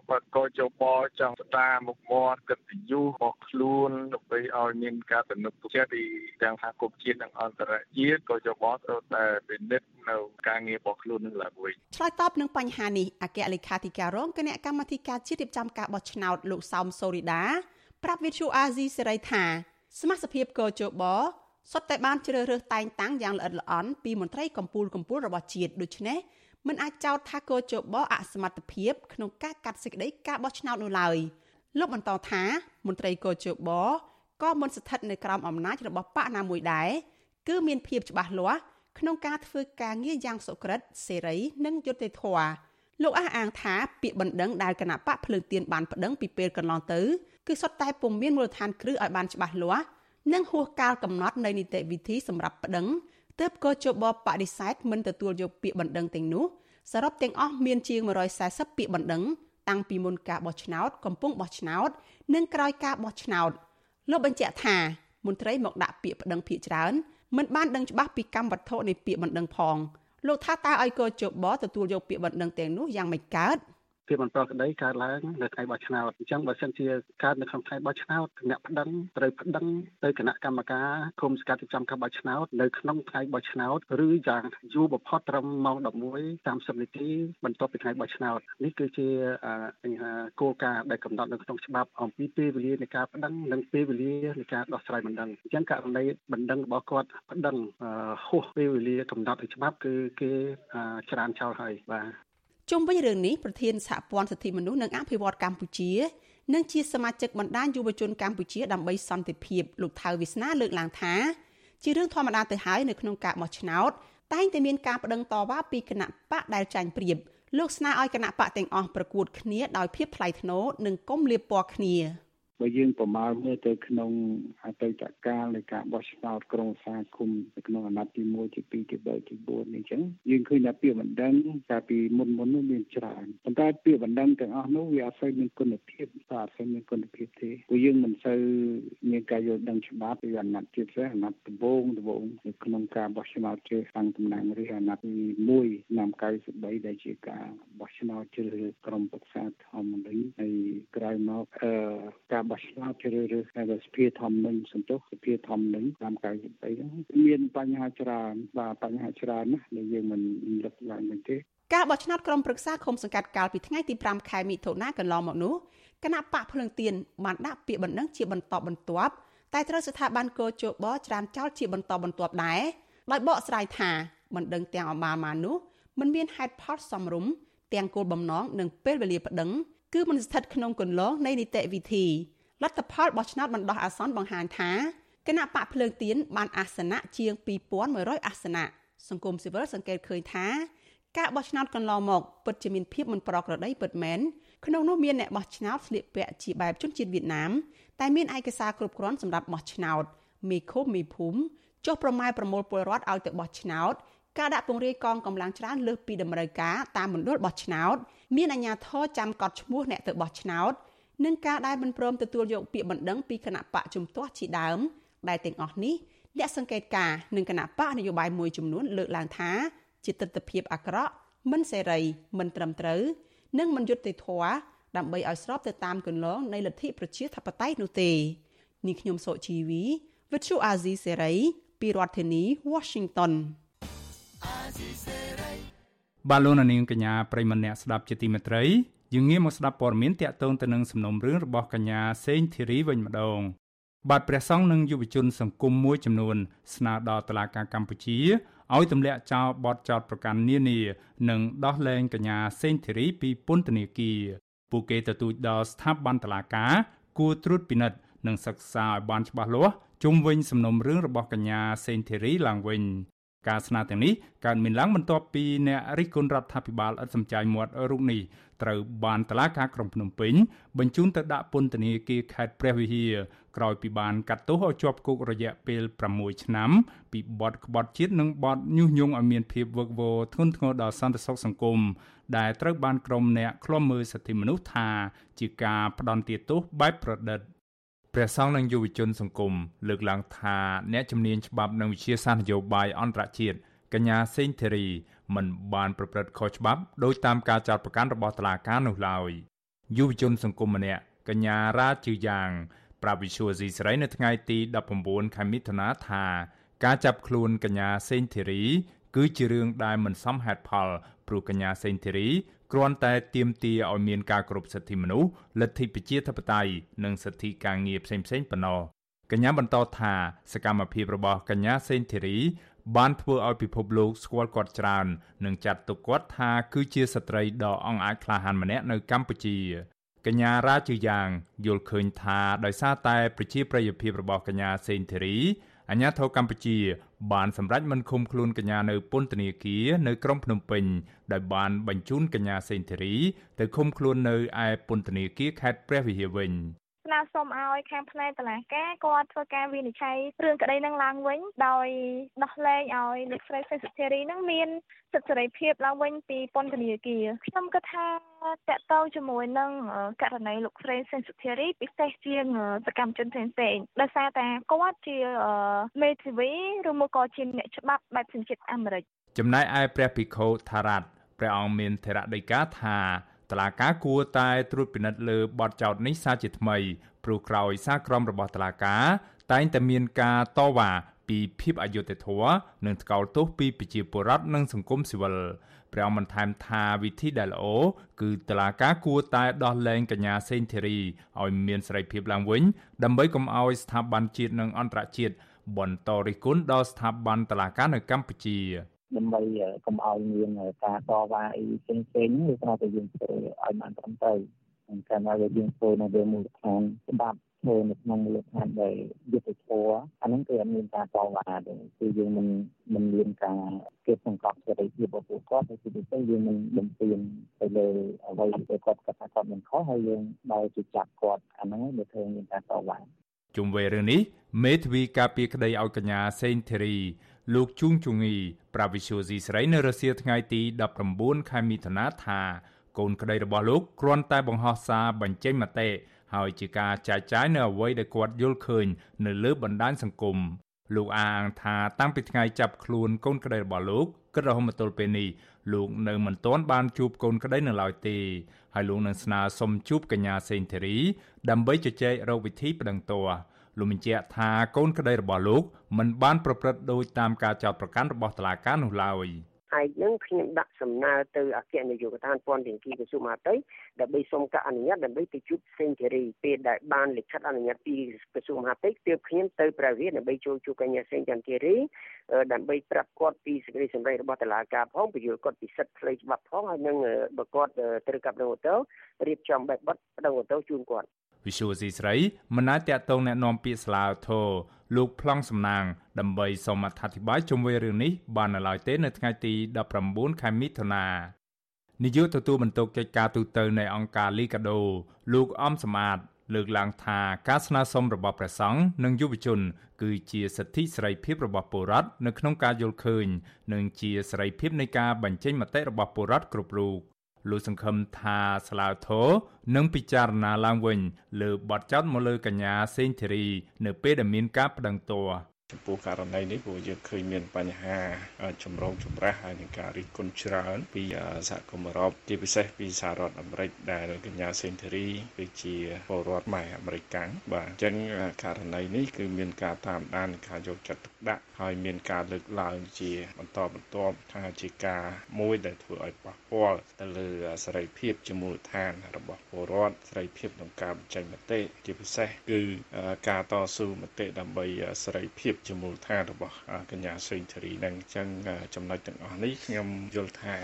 បកចបចង់ស្ដារមុខមាត់កិត្តិយសរបស់ខ្លួនដើម្បីឲ្យមានការទំនុកទុកចិត្តពីទាំងសហគមន៍ជាតិនិងអន្តរជាតិក៏ចបត្រូវតែពិនិត្យនៅការងាររបស់ខ្លួននឹងឡើងវិញឆ្លើយតបនឹងបញ្ហានេះអគ្គលេខាធិការរងគណៈកម្មាធិការជាតិរៀបចំការបោះឆ្នោតលោកសោមសូរីដាប្រាប់វិទ្យុអាស៊ីសេរីថាសមាជិកកោជបសុទ្ធតែបានជ្រើសរើសតែងតាំងយ៉ាងល្អិតល្អន់ពីមន្ត្រីកម្ពុជាកម្ពុជារបស់ជាតិដូច្នេះមិនអាចចោទថាកោជបអសមត្ថភាពក្នុងការកាត់សេចក្តីការបោះឆ្នោតនោះឡើយលោកបន្តថាមន្ត្រីកោជបក៏មិនស្ថិតនៅក្រោមអំណាចរបស់បកណាមួយដែរគឺមានភាពច្បាស់លាស់ក្នុងការធ្វើការងារយ៉ាងសុក្រិតសេរី និងយុត្តិធម៌ លោកអះអាងថាពាក្យបណ្ដឹងដែលគណៈបកភ្លើងទៀនបានប្តឹងពីពេលកន្លងទៅគឺសុទ្ធតែពុំមានមូលដ្ឋានគ្រឹះឲ្យបានច្បាស់លាស់និងហួសកាលកំណត់នៃនីតិវិធីសម្រាប់ប្តឹងទើបក៏ជបបដិសេធមិនទទួលយកពាក្យបណ្ដឹងទាំងនោះសរុបទាំងអស់មានជាង140ពាក្យបណ្ដឹងតាំងពីមុនការបោះឆ្នោតកំពុងបោះឆ្នោត និងក្រោយការបោះឆ្នោតលោកបញ្ជាក់ថាមន្ត្រីមកដាក់ពាក្យប្តឹងភាកច្រើនមិនបានដឹងច្បាស់ពីកម្មវត្ថុនៃពាក្យបណ្ដឹងផង លោកថាតើឲ្យកោជបទទួលយកពាក្យបណ្ដឹងទាំងនោះយ៉ាងម៉េចកើត ភាពមិនប្រក្រតីកើតឡើងនៅថ្ងៃបោះឆ្នោតអញ្ចឹងបើសិនជាកើតនៅក្នុងថ្ងៃបោះឆ្នោតគណៈប្តឹងត្រូវប្តឹងទៅគណៈកម្មការគុំសង្កាត់ចំការបោះឆ្នោតនៅក្នុងថ្ងៃបោះឆ្នោតឬយ៉ាងយូរបំផុតត្រឹមម៉ោង11:30នាទីបន្ទាប់ពីថ្ងៃបោះឆ្នោតនេះគឺជាគោលការណ៍ដែលកំណត់នៅក្នុងច្បាប់អំពីពេលវេលានៃការប្តឹងនិងពេលវេលានៃការដោះស្រាយបណ្ដឹងអញ្ចឹងករណីបណ្ដឹងរបស់គាត់ប្តឹងហួសពេលវេលាកំណត់ដោយច្បាប់គឺគេច្រានចោលហើយបាទ ជុំវិញរឿងនេះប្រធានសហព័ន្ធសិទ្ធិមនុស្សនិងអភិវឌ្ឍកម្ពុជានិងជាសមាជិកបណ្ដាញយុវជនកម្ពុជាដើម្បីសន្តិភាពលោកថៅវិស្នាលើកឡើងថាជារឿងធម្មតាទៅហើយនៅក្នុងការបោះឆ្នោតតែងតែមានការប្តឹងតវ៉ាពីគណៈបកដែលចាញ់ប្រៀបលោកស្នើឲ្យគណៈបកទាំងអស់ប្រកួតគ្នាដោយភាពថ្លៃថ្នូរនិងកុំលៀបពណ៌គ្នា បើយើងប្រមាលមើលទៅក្នុងអតីតកាលនៃការបោះឆ្នោតក្រុងសាគុំនៅក្នុងអាណត្តិទី1ទី2ទី3ទី4នេះអញ្ចឹងយើងឃើញថាពាក្យបណ្ដឹងកាលពីមុនមុននោះមានច្រើនប៉ុន្តែពាក្យបណ្ដឹងទាំងអស់នោះវាអត់សូវមានគុណភាពបាទអត់សូវមានគុណភាពទេព្រោះយើងមិនសូវមានការយល់ដឹងច្បាស់ពីអាណត្តិជាពិសេសអាណត្តិដំបូងដំបូងនៅក្នុងការបោះឆ្នោតជ្រើសតាំងតំណាងរាស្ត្រអាណត្តិទី1ឆ្នាំ93ដែលជាការបោះឆ្នោតជ្រើសរើសក្រុមប្រឹក្សាធម្មនុញ្ញហើយក្រោយមកអឺការបោះឆ្នោតជ្រើសរើសតែសភាធម្មនុញ្ញសន្ទុះសភាធម្មនុញ្ញឆ្នាំ93ហ្នឹងមានបញ្ហាច្រើនបាទបញ្ហាច្រើនណាស់ដែលយើងមិនលើកឡើងវិញទេការបោះឆ្នោតក្រុមប្រឹក្សាឃុំសង្កាត់កាលពីថ្ងៃទី5ខែមិថុនាកន្លងមកនោះគណៈបកភ្លឹងទៀនបានដាក់ពាក្យបណ្ដឹងជាបន្តបន្ទាប់តែត្រូវស្ថាប័នកោជបច្រានចោលជាបន្តបន្ទាប់ដែរដោយបកស្រាយថាបណ្ដឹងទាំងអបាលមកនោះมันមានហេតុផលសមរម្យទាំងគោលបំណងនិងពេលវេលាប្តឹងគឺមិនស្ថិតក្នុងគន្លងនៃនីតិវិធី លទ្ធផលបោះឆ្នោតបណ្ដោះអាសន្នបង្ហាញថាគណៈបកភ្លើងទៀនបានអាសនៈជាង2100អាសនៈសង្គមស៊ីវិលសង្កេតឃើញថាការបោះឆ្នោតកន្លងមកពិតជាមានភាពមិនប្រក្រតីពិតមែនក្នុងនោះមានអ្នកបោះឆ្នោតស្លៀកពាក់ជាបែបជនជាតិវៀតណាមតែមានឯកសារគ្រប់គ្រាន់សម្រាប់បោះឆ្នោតមេឃុំមេភូមិចុះប្រម៉ែប្រមូលពលរដ្ឋឲ្យទៅបោះឆ្នោតការដាក់ពង្រាយកងកម្លាំងច្រើនលើសពីតម្រូវការតាមមណ្ឌលបោះឆ្នោតមានអាជ្ញាធរចាំកត់ឈ្មោះអ្នកទៅបោះឆ្នោត និងការដែលមិនព្រមទទួលយកពាក្យបណ្ដឹងពីគណៈបកជំទាស់ជាដើមដែលទាំងអស់នេះអ្នកសង្កេតការនឹងគណៈបកនយោបាយមួយចំនួនលើកឡើងថាជាទស្សនវិជ្ជាអាក្រក់មិនសេរីមិនត្រឹមត្រូវនិងមិនយុត្តិធម៌ដើម្បីឲ្យស្របទៅតាមគន្លងនៃលទ្ធិប្រជាធិបតេយ្យនោះទេនេះខ្ញុំសុជីវី Virtual Azizi Serai ពីរដ្ឋធានី Washington បាទលោកនាងកញ្ញាប្រិមម្នាក់ស្ដាប់ជាទីមេត្រី យើងងាកមកស្ដាប់ព័ត៌មានតាក់ទងទៅនឹងសំណុំរឿងរបស់កញ្ញាសេងធីរីវិញម្ដងបាទព្រះសង្ឃនិងយុវជនសង្គមមួយចំនួន ស្នើដល់តុលាការកម្ពុជាឲ្យទម្លាក់ចោលបទចោទប្រកាន់នានា និងដោះលែងកញ្ញាសេងធីរីពីពន្ធនាគារពួកគេទទូចដល់ស្ថាប័នតុលាការគួរត្រួតពិនិត្យនិងសិក្សាឲ្យបានច្បាស់លាស់ជុំវិញសំណុំរឿងរបស់កញ្ញាសេងធីរីឡើងវិញការស្នើទាំងនេះកើតមានឡើងបន្ទាប់ពីអ្នករិះគន់រដ្ឋាភិបាលឥតសំចៃមាត់រូបនេះ ត្រូវបានតឡាការក្រុងភ្នំពេញបញ្ជូនទៅដាក់ពន្ធនាគារខេត្តព្រះវិហារក្រោយពីបានកាត់ទោសឲ្យជាប់គុករយៈពេល6ឆ្នាំពីបទក្បត់ជាតិនិងបទញុះញង់ឲ្យមានភាពវឹកវរធ្ងន់ធ្ងរដល់សន្តិសុខសង្គមដែលត្រូវបានក្រុមអ្នកឃ្លាំមើលសិទ្ធិមនុស្សថាជាការផ្ដន់ទាទោសបែបប្រឌិតព្រះសង្ឃនិងយុវជនសង្គមលើកឡើងថាអ្នកជំនាញច្បាប់និងវិជាសាស្ត្រនយោបាយអន្តរជាតិ កញ្ញាសេងធីរីមិនបានប្រព្រឹត្តខុសច្បាប់ដោយតាមការចោទប្រកាន់របស់តុលាការនោះឡើយយុវជនសង្គមម្នាក់កញ្ញារ៉ាជឺយ៉ាងប្រាប់វិសុយស៊ីស្រីនៅថ្ងៃទី19ខែមិថុនាថា ការចាប់ខ្លួនកញ្ញាសេងធីរី គឺជារឿងដែលមិនសមហេតុផលព្រោះកញ្ញាសេងធីរីគ្រាន់តែទាមទារឲ្យមានការគោរពសិទ្ធិមនុស្សលទ្ធិប្រជាធិបតេយ្យនិងសិទ្ធិការងារផ្សេងៗប៉ុណ្ណោះកញ្ញាបន្តថាសកម្មភាពរបស់កញ្ញាសេងធីរី បានធ្វើឲ្យពិភពលោកស្គាល់គាត់ច្រើន និងចាត់ទុកគាត់ថាគឺជាស្ត្រីដ៏អង់អាចក្លាហានម្នាក់នៅកម្ពុជាកញ្ញារ៉ាជាយ៉ាងយល់ឃើញថាដោយសារតែប្រជាប្រិយភាពរបស់កញ្ញាសេងធីរីអាញាធរកម្ពុជា បានសម្រេចមិនឃុំខ្លួនកញ្ញានៅពន្ធនាគារនៅក្រុងភ្នំពេញដោយបានបញ្ជូនកញ្ញាសេងធីរីទៅឃុំខ្លួននៅឯពន្ធនាគារខេត្តព្រះវិហារវិញ ស្នើសុំឲ្យខាងផ្នែកតុលាការគាត់ធ្វើការវិនិច្ឆ័យរឿងក្តីនឹងឡើងវិញដោយដោះលែងឲ្យលោកស្រីសេសុធារីនឹងមានសិទ្ធិសេរីភាពឡើងវិញពីពន្ធនាគារខ្ញុំគិតថាតកតងជាមួយនឹងករណីលោកស្រីសេសុធារីពិសេសជាងសកម្មជនផ្សេងៗដោយសារតែគាត់ជាមេធាវីឬមកក៏ជាអ្នកច្បាប់បែបសញ្ជាតិអាមេរិកចំណែកឯព្រះភិក្ខុថារ៉ាត់ព្រះអង្គមានថេរដីកាថា តឡាការគួរតែត្រួតពិនិត្យលើបទចោទនេះសាជាថ្មីព្រោះក្រោយសារក្រមរបស់តឡាការ តែងតែមានការតវ៉ាពីភាពអយុត្តិធម៌និងថ្កោលទោសពីប្រជាពលរដ្ឋនិងសង្គមស៊ីវិលព្រះអង្គបានថែមថាវិធីដែលល្អគឺតឡាការគួរតែដោះលែងកញ្ញាសេងធីរីឲ្យមានសេរីភាពឡើងវិញ ដើម្បីកុំឲ្យស្ថាប័នជាតិនិងអន្តរជាតិបន្តរិះគន់ដល់ស្ថាប័នតឡាការនៅកម្ពុជា ដើម្បីកុំឲ្យមានការតវ៉ាអីផ្សេងផ្សេងវាត្រូវតែយើងធ្វើឲ្យបានត្រឹមត្រូវកាលណាយើងធ្វើនៅលើមូលដ្ឋានច្បាប់ធ្វើនៅក្នុងមូលដ្ឋានដែលយុទ្ធធរអាហ្នឹងគឺអត់មានការតវ៉ាទេគឺយើងមិនមិនមានការគេសង្កត់សេរីភាពរបស់ពួកគាត់តែគឺទៅយើងមិនបំពេញទៅលើអ្វីដែលគាត់គាត់ថាគាត់មិនខុសហើយយើងដើរទៅចាប់គាត់អាហ្នឹងដែលធ្វើមានការតវ៉ា ជុំវិញរឿងនេះមេធាវីការពារក្តីឲ្យកញ្ញាសេងធីរីលោកជួងជងីប្រាវិសុយស៊ីស្រីនៅរសៀលថ្ងៃទី19ខែមិថុនាថាកូនក្តីរបស់លោកគ្រាន់តែបង្ហោះសារបញ្ចេញមតិហើយជាការចែកចាយនៅអ្វីដែលគាត់យល់ឃើញនៅលើបណ្ដាញសង្គមលោកអាងថាតាំងពីថ្ងៃចាប់ខ្លួនកូនក្តីរបស់លោកគិតរហូតមកទល់ពេលនេះ លោកនៅមិនទាន់បានជួបកូនក្តីនៅឡើយទេហើយលោកនឹងស្នើសុំជួបកញ្ញាសេងធីរី ដើម្បីជជែករកវិធីប្តឹងទោសលោកបញ្ជាក់ថាកូនក្តីរបស់លោកមិនបានប្រព្រឹត្តដោយតាមការចោទប្រកាន់របស់តុលាការនោះឡើយ។ ឯកនឹងខ្ញុំដាក់សំណើទៅអគ្គនាយកដ្ឋានពន្ធទាំងគីក្រសួងមហាផ្ទៃដើម្បីសុំការអនុញ្ញាតដើម្បីទៅជួបសេនជូរីពេលដែលបានលិខិតអនុញ្ញាតពីក្រសួងមហាផ្ទៃទើបខ្ញុំទៅប្រាវៀនដើម្បីចូលជួបកញ្ញាសេនចន្ទធីរីដើម្បីប្រាប់គាត់ពីសេចក្តីសម្រេចរបស់តុលាការផងពន្យល់គាត់ពីសិទ្ធិផ្លូវច្បាប់ផងហើយនឹងបើគាត់ត្រូវកាប់ដងអូតូរៀបចំបែបបត់ដងអូតូជូនគាត់ វិសុវស៊ីស្រីមិនអាចតាក់ទងแนะនាំពាក្យស្លាវធរលោកប្លង់សំណាងដើម្បីសូមអធិប្បាយជុំវិញរឿងនេះបាននៅឡើយទេនៅថ្ងៃទី19ខែមិថុនានាយកទទួលបន្ទុកកិច្ចការទូតនៃអង្គការលីកាដូលោកអំសមាត លើកឡើងថាការស្នើសុំរបស់ព្រះសង្ឃនិងយុវជន គឺជាសិទ្ធិសេរីភាពរបស់ពលរដ្ឋនៅក្នុងការយល់ឃើញនិងជាសេរីភាពនៃការបញ្ចេញមតិរបស់ពលរដ្ឋគ្រប់រូប លោកសង្ឃឹមថាស្លាវធរនឹងពិចារណាឡើងវិញលើបទចោទមកលើកញ្ញាសេងធីរី នៅពេលដែលមានការប្តឹងទោស ចំពោះករណីនេះព្រោះយើងឃើញមានបញ្ហាចម្រូងចម្រាសហើយនឹងការរិះគន់ច្រើន ពីសហគមន៍អឺរ៉ុបជាពិសេសពីសហរដ្ឋអាមេរិកដែលកញ្ញាសេនធូរីគឺជាពលរដ្ឋម៉ែអាមេរិកកាំងបាទអញ្ចឹងករណីនេះគឺមានការតាមដានការយកចិត្តទុកដាក់ហើយមានការលើកឡើងជាបន្តបន្ទាប់ថាជាការមួយដែលធ្វើឲ្យប៉ះពាល់ទៅលើសេរីភាពជាមូលដ្ឋានរបស់ពលរដ្ឋសេរីភាពក្នុងការបញ្ចេញមតិជាពិសេសគឺការតស៊ូមតិដើម្បីសេរីភាពជាមូលដ្ឋានរបស់កញ្ញាសេងធារីនឹងអញ្ចឹងចំណុចទាំងអស់នេះខ្ញុំយល់ថា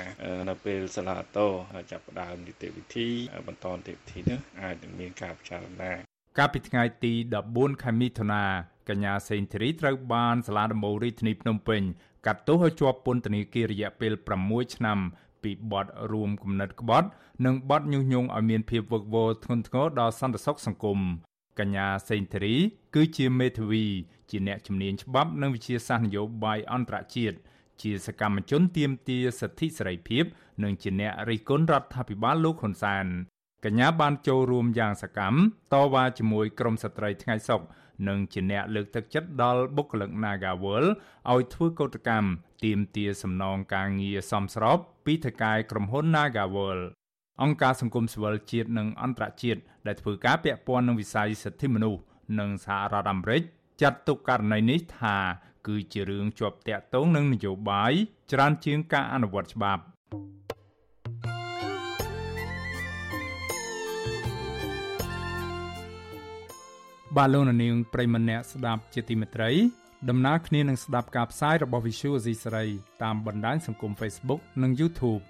នៅពេលសាលាតោចាប់ផ្ដើមនីតិវិធីបន្តនីតិវិធីនេះអាចនឹងមានការពិចារណាកាលពីថ្ងៃទី14ខែមិថុនាកញ្ញាសេងធារីត្រូវបានសាលាដំបូងរាជធានីភ្នំពេញកាត់ទោសឲ្យជាប់ពន្ធនាគាររយៈពេល6ឆ្នាំពីបទរួមគំនិតក្បត់ និងបទញុះញង់ឲ្យមានភាពវឹកវរធ្ងន់ធ្ងរដល់សន្តិសុខសង្គមកញ្ញាសេងធារី គឺជាមេធាវី ជាអ្នកជំនាញច្បាប់និងវិជាសាស្ត្រនយោបាយអន្តរជាតិជាសកម្មជនទាមទារសិទ្ធិសេរីភាព និងជាអ្នករិះគន់រដ្ឋាភិបាលលោកហ៊ុនសែនកញ្ញាបានចូលរួមយ៉ាងសកម្មតវ៉ាជាមួយក្រមស្ត្រីថ្ងៃសុខនិងជាអ្នកលើកទឹកចិត្តដល់បុគ្គលិក Nagawal ឲ្យធ្វើកោតកម្មទាមទារសំណងការងារសមស្របពីថៅកែក្រុមហ៊ុន Nagawal អង្គការសង្គមស៊ីវិលជាតិនិងអន្តរជាតិដែលធ្វើការពាក់ព័ន្ធនឹងវិស័យសិទ្ធិមនុស្សនិងសហរដ្ឋអាមេរិក ចាត់ទុកករណីនេះថាគឺជារឿងជាប់តាក់ទងនឹងនយោបាយច្រើនជាងការអនុវត្តច្បាប់បាទលោកនាងប្រិមម្នាក់ស្ដាប់ជាទីមេត្រីដំណើរគ្នានឹងស្ដាប់ការផ្សាយរបស់ Visual Asia សេរីតាមបណ្ដាញសង្គម Facebook និង YouTube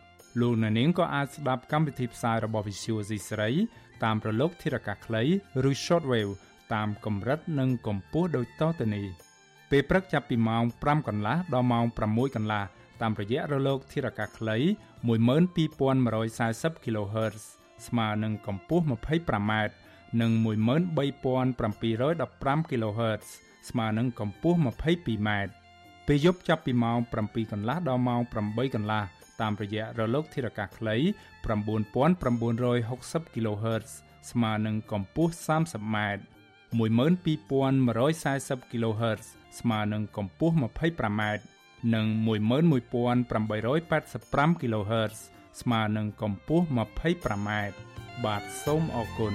លោកអ្នកនាងក៏អាចស្ដាប់កម្មវិធីផ្សាយរបស់ Visual Asia សេរីតាមប្រឡូកធារកាសខ្លីឬ Shortwave តាមកម្រិតនិងកម្ពស់ដូចតទៅនេះពេលព្រឹកចាប់ពីម៉ោង5កន្លះដល់ម៉ោង6កន្លះតាមរយៈរលកធារកាសខ្លី12140 kHz ស្មើនឹងកម្ពស់ 25m និង13715 kHz ស្មើនឹងកម្ពស់ 22m ពេលយប់ចាប់ពីម៉ោង7កន្លះដល់ម៉ោង8កន្លះតាមរយៈរលកធារកាសខ្លី9960 kHz ស្មើនឹងកម្ពស់ 30m 12140 kHz ស្មើនឹងកម្ពស់ 25m និង11885 kHz ស្មើនឹងកម្ពស់ 25m បាទសូមអរគុណ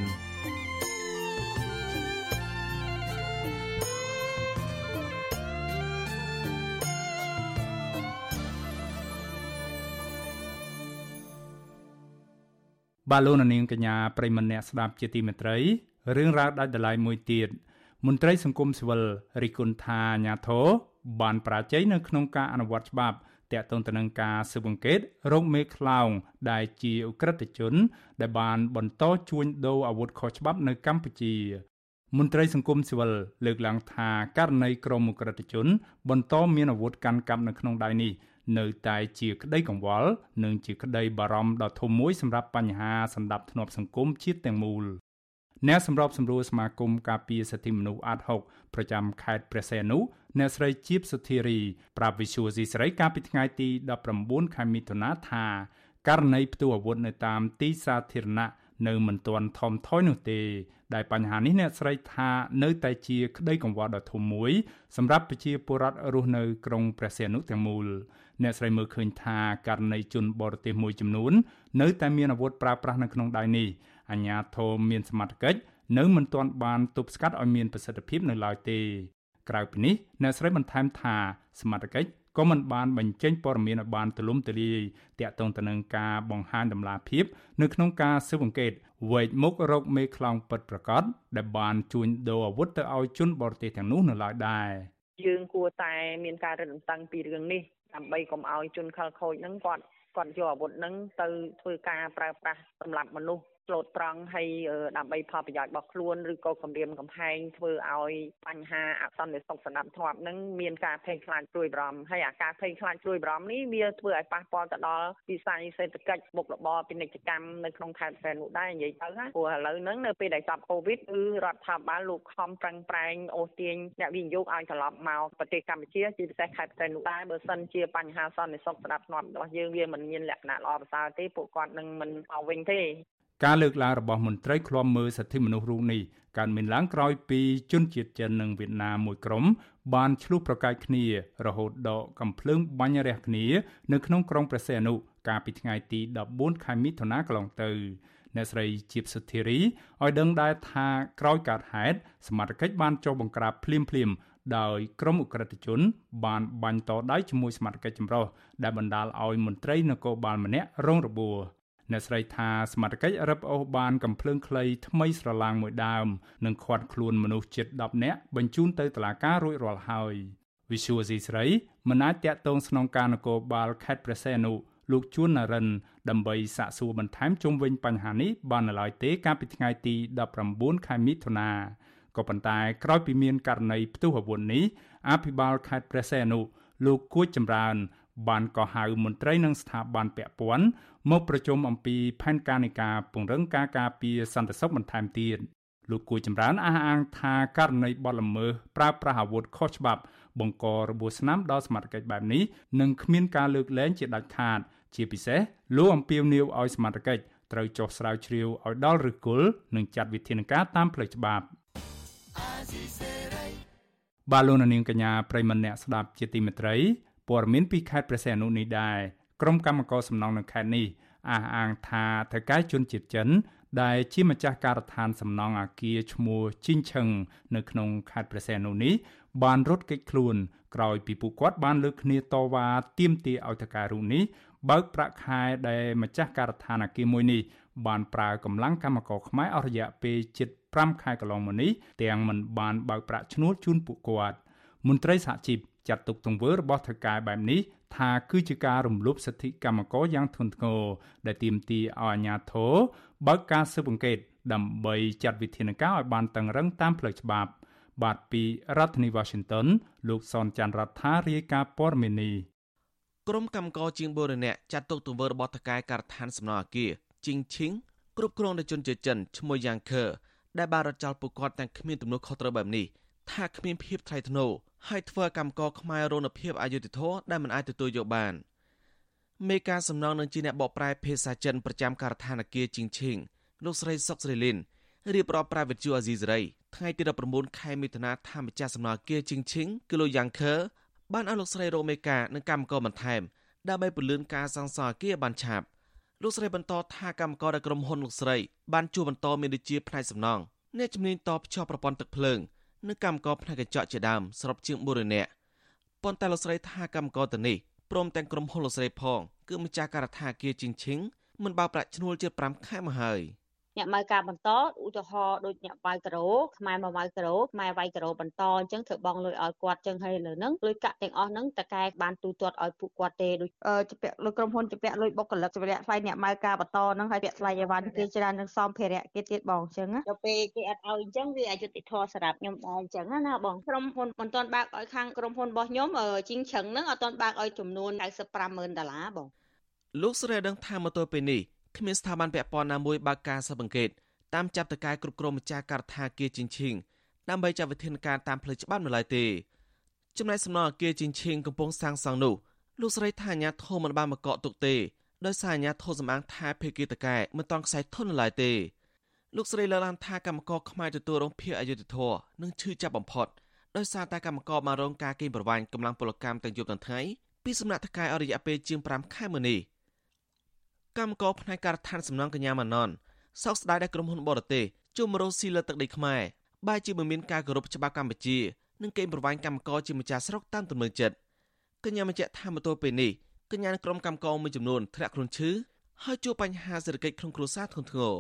បាទលោកនាងកញ្ញាប្រិមម្នាក់ស្ដាប់ជាទីមេត្រី រឿងរ៉ាវដាច់ដライមួយទៀតមន្ត្រីសង្គមស៊ីវិលរិះគន់ថាអាញាធរបានប្រាជ័យនៅក្នុងការអនុវត្តច្បាប់តាក់ទងទៅនឹងការស៊ើបអង្កេតរោគមេខ្លោងដែលជាអ ுக ្រិតជន ដែលបានបន្តជួញដូរអាវុធខុសច្បាប់នៅកម្ពុជា មន្ត្រីសង្គមស៊ីវិលលើកឡើងថាករណីក្រុមអ ுக ្រិតជនបន្តមានអាវុធកាន់កាប់នៅក្នុងដៃនេះនៅតែជាក្តីកង្វល់និងជាក្តីបារម្ភដ៏ធំមួយសម្រាប់បញ្ហាសម្ដាប់ធ្នាប់សង្គមជាតិទាំងមូល អ្នកសម្របសម្រួលសមាគមការពារសិទ្ធិមនុស្សអាត6ប្រចាំខេត្តព្រះសីហនុអ្នកស្រីជីបសុធារីប្រាប់វិសុយស៊ីស្រីកាលពីថ្ងៃទី19ខែមិថុនាថាករណីផ្ទុះអាវុធនៅតាមទីសាធារណៈនៅមិនទាន់ថមថយនោះទេ ដែលបញ្ហានេះអ្នកស្រីថានៅតែជាក្តីកង្វល់ដ៏ធំមួយសម្រាប់ប្រជាពលរដ្ឋរស់នៅក្រុងព្រះសីហនុទាំងមូលអ្នកស្រីមើលឃើញថាករណីជនបរទេសមួយចំនួន នៅតែមានអាវុធប្រើប្រាស់នៅក្នុងដៃនេះ អាជ្ញាធរមានសមត្ថកិច្ចនៅមិនទាន់បានទប់ស្កាត់ឲ្យមានប្រសិទ្ធភាពនៅឡើយទេក្រៅពីនេះអ្នកស្រីបន្ថែមថាសមត្ថកិច្ចក៏មិនបានបញ្ចេញព័ត៌មានឲ្យបានទូលំទូលាយទាក់ទងទៅនឹងការបង្ហាញដំណាភាពនៅក្នុងការស៊ើបអង្កេតវែកមុខរកមេខ្លោងពិតប្រាកដដែលបានជួញដូរអាវុធទៅឲ្យជនបរទេសទាំងនោះនៅឡើយដែរយើងគួរតែមានការរឹតបន្តឹងពីរឿងនេះដើម្បីកុំឲ្យជនខិលខូចហ្នឹងគាត់គាត់យកអាវុធហ្នឹងទៅធ្វើការប្រើប្រាស់សម្រាប់មនុស្ស ស្លូតត្រង់ហើយដើម្បីផលប្រយោជន៍របស់ខ្លួនឬក៏គម្រាមកំហែងធ្វើឲ្យបញ្ហាអសន្តិសុខសណ្ដាប់ធ្នាប់នឹងមានការភ័យខ្លាចព្រួយបារម្ភហើយអាការភ័យខ្លាចព្រួយបារម្ភនេះវាធ្វើឲ្យប៉ះពាល់ទៅដល់វិស័យសេដ្ឋកិច្ចមុខរបរពាណិជ្ជកម្មនៅក្នុងខេត្តសែននោះដែរនិយាយទៅណាព្រោះឥឡូវហ្នឹងនៅពេលដែលចប់កូវីដគឺរដ្ឋាភិបាលលោកខំប្រឹងប្រែងអូសទាញអ្នកវិនិយោគឲ្យត្រឡប់មកប្រទេសកម្ពុជាជាពិសេសខេត្តសែននោះដែរបើសិនជាបញ្ហាសន្តិសុខស្ដាប់ស្នាប់របស់យើងវាមិនមានលក្ខណៈល្អប្រសើរទេពួកគាត់នឹងមិនមកវិញទេ ការលើកឡើងរបស់មន្ត្រីឃ្លាំមើលសិទ្ធិមនុស្សរូបនេះកើតមានឡើងក្រោយពីជនជាតិចិននិងវៀតណាមមួយក្រុមបានឆ្លុះប្រកែកគ្នារហូតដល់កំភ្លើងបាញ់រះគ្នានៅក្នុងក្រុងព្រះសីហនុកាលពីថ្ងៃទី14ខែមិថុនាកន្លងទៅអ្នកស្រីជីបសុធារីឲ្យដឹងដែរថាក្រោយកើតហេតុសមត្ថកិច្ចបានចុះបង្ក្រាបភ្លាមភ្លាមដោយក្រុមអ ுக ្រិតជន បានបាញ់តដៃជាមួយសមត្ថកិច្ចចម្រុះដែលបណ្ដាលឲ្យមន្ត្រីនគរបាលម្នាក់រងរបួស អ្នកស្រីថាសមត្ថកិច្ចរឹបអូសបានកំភ្លើងខ្លីថ្មីស្រឡាងមួយដើមនិងឃាត់ខ្លួនមនុស្សជិត10នាក់បញ្ជូនទៅតុលាការរួចរាល់ហើយវិសុវស៊ីស្រីមិនអាចតាក់ទងស្នងការនគរបាលខេត្តព្រះសីហនុលោកជួននរិន ដើម្បីសាកសួរបន្ថែមជុំវិញបញ្ហានេះបាននៅឡើយទេកាលពីថ្ងៃទី19ខែមិថុនាក៏ប៉ុន្តែក្រោយពីមានករណីផ្ទុះអាវុធនេះអភិបាលខេត្តព្រះសីហនុលោកគួចចម្រើន បានកោះហៅមន្ត្រីនិងស្ថាប័នពាក់ព័ន្ធមកប្រជុំអំពីផែនការនៃការពង្រឹងការការពារសន្តិសុខបន្ថែមទៀតលោកគួយចម្រើនអះអាងថាករណីបទល្មើសប្រើប្រាស់អាវុធខុសច្បាប់ បង្ករបួសស្នាមដល់សមាជិកបែបនេះនឹងគ្មានការលើកលែងជាដាច់ខាត ជាពិសេសលោកអំពាវនាវឲ្យសមាជិកត្រូវចុះស្រាវជ្រាវឲ្យដល់ឫសគល់និងចាត់វិធានការតាមផ្លូវច្បាប់បាឡូណានាងកញ្ញាប្រិមម្នាក់ស្ដាប់ជាទីមេត្រី ព័ត៌មានពីខេត្តព្រះសីហនុនេះដែរក្រុមកម្មករសំណង់នៅខេត្តនេះអះអាងថាថៅកែជនជាតិចិន ដែលជាម្ចាស់ការដ្ឋានសំណង់អាគារឈ្មោះជីងឆឹងនៅក្នុងខេត្តព្រះសីហនុនេះបានរត់គេចខ្លួនក្រោយពីពួកគាត់បានលើកគ្នាតវ៉ាទាមទារឲ្យថៅកែរូបនេះបើកប្រាក់ខែដែលម្ចាស់ការដ្ឋានអាគារមួយនេះបានប្រើកម្លាំងកម្មករខ្មែរអស់រយៈពេលជិត5ខែកន្លងមកនេះទាំងមិនបានបើកប្រាក់ឈ្នួលជូនពួកគាត់មន្ត្រីសហជីព ចាត់ទុកទង្វើរបស់ថៅកែបែបនេះថាគឺជាការរំលោភសិទ្ធិកម្មករយ៉ាងធ្ងន់ធ្ងរដែលទាមទារឲ្យអាជ្ញាធរបើកការស៊ើបអង្កេត ដើម្បីចាត់វិធានការឲ្យបានតឹងរឹងតាមផ្លូវច្បាប់ បាទពីរដ្ឋធានី Washington លោកសនច័ន្ទរដ្ឋារាយការណ៍ព័ត៌មាននេះក្រុមកម្មករជាងបូរណៈចាត់ទុកទង្វើរបស់តកែការដ្ឋានសំណង់អាគារជីងឈីងគ្រប់គ្រងដោយជនជាចិនឈ្មោះយ៉ាងខឺដែលបានរត់ចោលពួកគាត់ទាំងគ្មានទំនួលខុសត្រូវបែបនេះ ថាគ្មានភាពថ្លៃថ្នូរហើយធ្វើកម្មករខ្មែររនភាពអយុត្តិធម៌ដែលមិនអាចទទួលយកបានមេការសំណងនឹងជាអ្នកបកប្រែភាសាចិនប្រចាំការដ្ឋានអគារជីងឈីងលោកស្រីសុកស្រីលីនរៀបរាប់ប្រាវិទ្យាអាស៊ីសេរីថ្ងៃទី19ខែមិថុនាថាម្ចាស់សំណងអគារជីងឈីងគឺលោកយ៉ាងខឺបានឲ្យលោកស្រីរកមេការនិងកម្មករបន្ថែមដើម្បីពន្លឿនការសាងសង់អគារបានឆាប់លោកស្រីបន្តថាកម្មករដែលក្រុមហ៊ុនលោកស្រីបានជួបបន្តមានដូចជាផ្នែកសំណងអ្នកជំនាញតបភ្ជាប់ប្រព័ន្ធទឹកភ្លើង និងកម្មករផ្នែកកញ្ចក់ជាដើមសរុបជាង400នាក់ប៉ុន្តែលោកស្រីថាកម្មករទៅនេះព្រមទាំងក្រុមហ៊ុនលោកស្រីផងគឺម្ចាស់ការដ្ឋានគារជីងឈីងមិនបើប្រាក់ឈ្នួលជា5ខែមកហើយ អ្នកម៉ៅការបន្តឧទាហរណ៍ដូចអ្នកវាយការ៉ូខ្មែរមកវាយការ៉ូខ្មែរវាយការ៉ូបន្តអញ្ចឹងធ្វើបងលុយឲ្យគាត់អញ្ចឹងហើយលើហ្នឹងលុយកាក់ទាំងអស់ហ្នឹងតកែបានទូទាត់ឲ្យពួកគាត់ទេដូចជំពាក់លុយក្រុមហ៊ុនជំពាក់លុយបុគ្គលិកជំពាក់ថ្លៃអ្នកម៉ៅការបន្តហ្នឹងហើយពាក់ថ្លៃអីវ៉ាន់គេច្រើននឹងសំភារៈគេទៀតបងអញ្ចឹងដល់ពេលគេអត់ឲ្យអញ្ចឹងវាអយុត្តិធម៌សម្រាប់ខ្ញុំដែរអញ្ចឹងណាបងក្រុមហ៊ុនមិនទាន់បើកឲ្យខាងក្រុមហ៊ុនរបស់ខ្ញុំជីងឆឹងហ្នឹងអត់ទាន់បើកឲ្យចំនួន950,000ដុល្លារបងលោកស្រីដឹងថាមកទល់ពេលនេះ គ្មានស្ថាប័នពាក់ព័ន្ធណាមួយបើកការស៊ើបអង្កេតតាមចាប់តកាយគ្រប់គ្រងម្ចាស់ការដ្ឋាគារជីងឈីងដើម្បីចាត់វិធានការតាមផ្លូវច្បាប់នៅឡើយទេចំណែកសំណងអគារជីងឈីងកំពុងសាងសង់នោះលោកស្រីថាអាញាធមមិនបានមកកកទុកទេដោយសារអាញាធមសម្អាងថាភេកីតកែមិនតន់ខ្សែធននៅឡើយទេលោកស្រីលើកឡើងថាកម្មករខ្មែរទទួលរងភាពអយុត្តិធម៌និងឈឺចាប់បំផុតដោយសារតែកម្មករបានរងការកេងប្រវ័ញ្ចកម្លាំងពលកម្មទាំងយប់ទាំងថ្ងៃពីសំណាក់ថកែអរិយៈពេលជាង5ខែមុននេះ កម្មករផ្នែកការដ្ឋានសំណង់កញ្ញាម៉ាណនសោកស្ដាយដែលក្រុមហ៊ុនបរទេសជុំរោស៊ីលើទឹកដីខ្មែរបែរជាមិនមានការគោរពច្បាប់កម្ពុជានិងកេងប្រវ័ញ្ចកម្មករជាម្ចាស់ស្រុកតាមទំនឹងចិត្តកញ្ញាបញ្ជាក់ថាមកទល់ពេលនេះកញ្ញានិងក្រុមកម្មករមួយចំនួនធ្លាក់ខ្លួនឈឺហើយជួបបញ្ហាសេដ្ឋកិច្ចក្នុងគ្រួសារធ្ងន់ធ្ងរ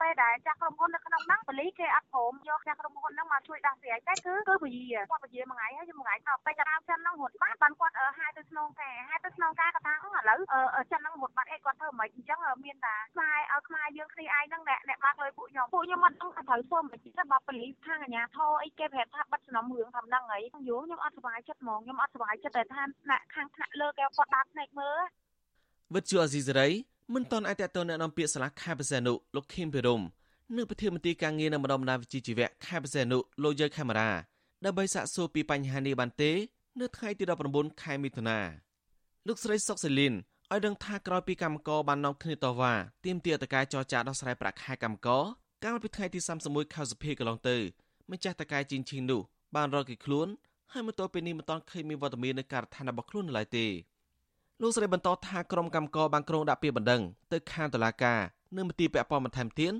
ពេលដែលចាស់ក្រុមហ៊ុននៅក្នុងហ្នឹងបលីគេអត់ព្រមយកចាស់ក្រុមហ៊ុនហ្នឹងមកជួយដោះស្រាយតែគឺគឺពជាគាត់ពជាមួយថ្ងៃហើយមួយថ្ងៃទៅពេលតារាចិនហ្នឹងរត់បាត់បានគាត់ហាយទៅស្នងការហាយទៅស្នងការគាត់ថាឥឡូវចិនហ្នឹងរត់បាត់អីគាត់ធ្វើមិនអញ្ចឹងមានតាខ្មែរឲ្យខ្មែរយើងគ្នាឯងហ្នឹងអ្នកអ្នកបាក់លុយពួកខ្ញុំពួកខ្ញុំមិនដឹងថាត្រូវធ្វើមិនទេបើបលីខាងអាញាធរអីគេប្រាប់ថាបិទសំណុំរឿងថាហ្នឹងហើយយូរខ្ញុំអត់សុបាយចិត្តហ្មងខ្ញុំអត់សុបាយចិត្តតែថាអ្នកខាងថ្នាក់លើគេគាត់ដាក់ភ្នែកមើលវិទ្យុអេស៊ីសេរី មិនតន់អាចតទៅអ្នកនាំពាក្យសាលាខេត្តបរសេនុលោកខេមភិរមនិងប្រធានមន្ត្រីការងារនៅម្ដុំបណ្ដាវិជ្ជាជីវៈខេត្តបរសេនុលោកយើខេមរាដើម្បីសាកសួរពីបញ្ហានេះបានទេ នៅថ្ងៃទី19ខែមិថុនាលោកស្រីសុកសេលីនឲ្យដឹងថាក្រោយពីកម្មករបាននាំគ្នាតវ៉ាទាមទារអធិការចរចាដោះស្រាយប្រាក់ខែកម្មករកាលពីថ្ងៃទី31ខែសុភាកន្លងទៅម្ចាស់តកាយជីងឈីងនោះបានរកគេខ្លួនហើយមកទល់ពេលនេះមិនទាន់ឃើញមានវត្តមាននៅការដ្ឋានរបស់ខ្លួននៅឡើយទេ លោកស្រីបន្តថាក្រុមកម្មករបានក្រុងដាក់ពាក្យបណ្ដឹងទៅខាងតុលាការនិងមន្ទីរពាក់ព័ន្ធបន្ថែមទៀត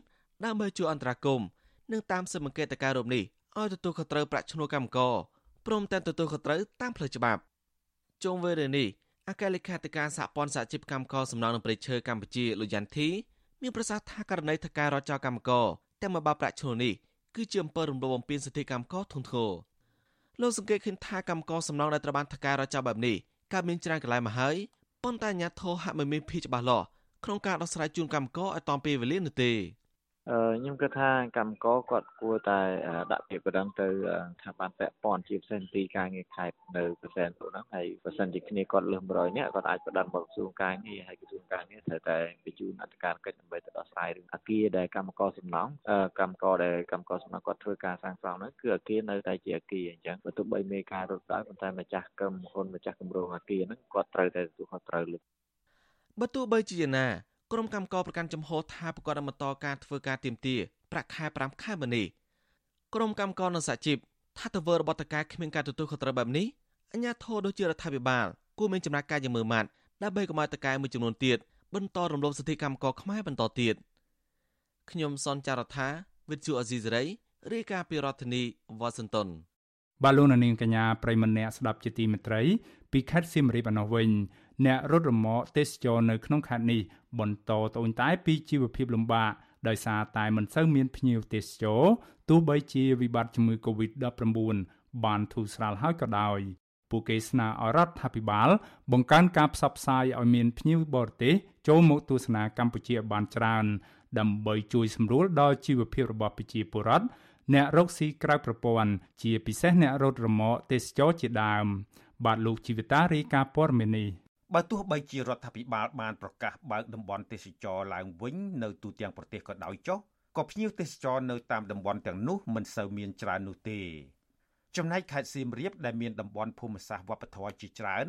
ដើម្បីជួយអន្តរាគមន៍និងតាមស៊ើបអង្កេតតការរូបនេះឲ្យទទួលខុសត្រូវប្រាក់ឈ្នួលកម្មករព្រមទាំងទទួលខុសត្រូវតាមផ្លូវច្បាប់ជុំវិញរឿងនេះអគ្គលេខាធិការសហព័ន្ធសហជីពកម្មករសំណង់នឹងប្រៃឈើកម្ពុជាលោកយ៉ាន់ធីមានប្រសាសន៍ថាករណីថការរចោលកម្មករតែមកបាប្រាក់ឈ្នួលនេះគឺជាអំពើរំលោភបំពានសិទ្ធិកម្មករធ្ងន់ធ្ងរលោកសង្កេតឃើញថាកម្មករសំណង់ដែលត្រូវបានថការរចោលបែបនេះ កើតមានច្រើនកន្លែងមកហើយប៉ុន្តែអាជ្ញាធរហាក់មិនមានភាពច្បាស់លាស់ក្នុងការដោះស្រាយជូនកម្មករឲ្យតាមពេលវេលានោះទេ ខ្ញុំគិតថាកម្មករគាត់គួរតែដាក់ពាក្យបណ្ដឹងទៅស្ថាប័នពាក់ព័ន្ធជាពិសេសទីការងារខេត្តនៅប្រសែនទូហ្នឹងហើយបើសិនជាគ្នាគាត់លើស100នាក់គាត់អាចបណ្ដឹងមកក្រសួងការងារហើយក្រសួងការងារត្រូវតែបញ្ជូនអធិការកិច្ចដើម្បីទៅដោះស្រាយរឿងអគារដែលកម្មករសំណង់កម្មករដែលកម្មករសំណង់គាត់ធ្វើការសាងសង់ហ្នឹងគឺអគារនៅតែជាអគារអញ្ចឹងបើទោះបីមានការរត់ដោយប៉ុន្តែម្ចាស់ក្រុមហ៊ុនម្ចាស់គម្រោងអគារហ្នឹងគាត់ត្រូវតែទទួលខុសត្រូវលើបើទោះបីជាយ៉ាងណា ក្រុមកម្មករប្រកាន់ចំហថាប្រកាសនឹងបន្តការធ្វើការទៀមទាប្រាក់ខែ5ខែមុននេះក្រុមកម្មករនៅសហជីពថាទៅវើរបស់តកែគ្មានការទទួលខុសត្រូវបែបនេះអញ្ញាធរដូចជារដ្ឋាភិបាលគួរមានចំណាត់ការយ៉ាងមើលម៉ាត់ដើម្បីកុំឲ្យតកែមួយចំនួនទៀតបន្តរំលោភសិទ្ធិកម្មករខ្មែរបន្តទៀតខ្ញុំសនចាររថាវិទ្យុអេស៊ីសេរីរាយការណ៍ពីរដ្ឋធានីវ៉ាស៊ីនតោនបាទលោកនាងកញ្ញាប្រិមម្នាក់ស្ដាប់ជាទីមេត្រីពីខេត្តសៀមរាបឯណោះវិញ អ្នករត់រមាក់ទេសចរនៅក្នុងខេត្តនេះបន្តត្អូញត្អែពីជីវភាពលំបាកដោយសារតែមិនសូវមានភ្ញៀវទេសចរទោះបីជាវិបត្តិជំងឺ Covid-19 បានធូរស្រាលហើយក៏ដោយពួកគេស្នើឲ្យរដ្ឋាភិបាល បង្កើនការផ្សព្វផ្សាយឲ្យមានភ្ញៀវបរទេសចូលមកទស្សនាកម្ពុជាបានច្រើន ដើម្បីជួយសម្រួលដល់ជីវភាពរបស់ប្រជាពលរដ្ឋអ្នករកស៊ីក្រៅប្រព័ន្ធជាពិសេសអ្នករត់រមាក់ទេសចរជាដើម បាទលោកជីវិតារាយការណ៍ព័ត៌មាននេះ បើទោះបីជារដ្ឋាភិបាលបានប្រកាសបើកតំបន់ទេសចរឡើងវិញនៅទូទាំងប្រទេសក៏ដោយចុះក៏ភ្ញៀវទេសចរនៅតាមតំបន់ទាំងនោះមិនសូវមានច្រើននោះទេ ចំណែកខេត្តសៀមរាបដែលមានតំបន់ភូមិសាស្ត្រវប្បធម៌ជាច្រើន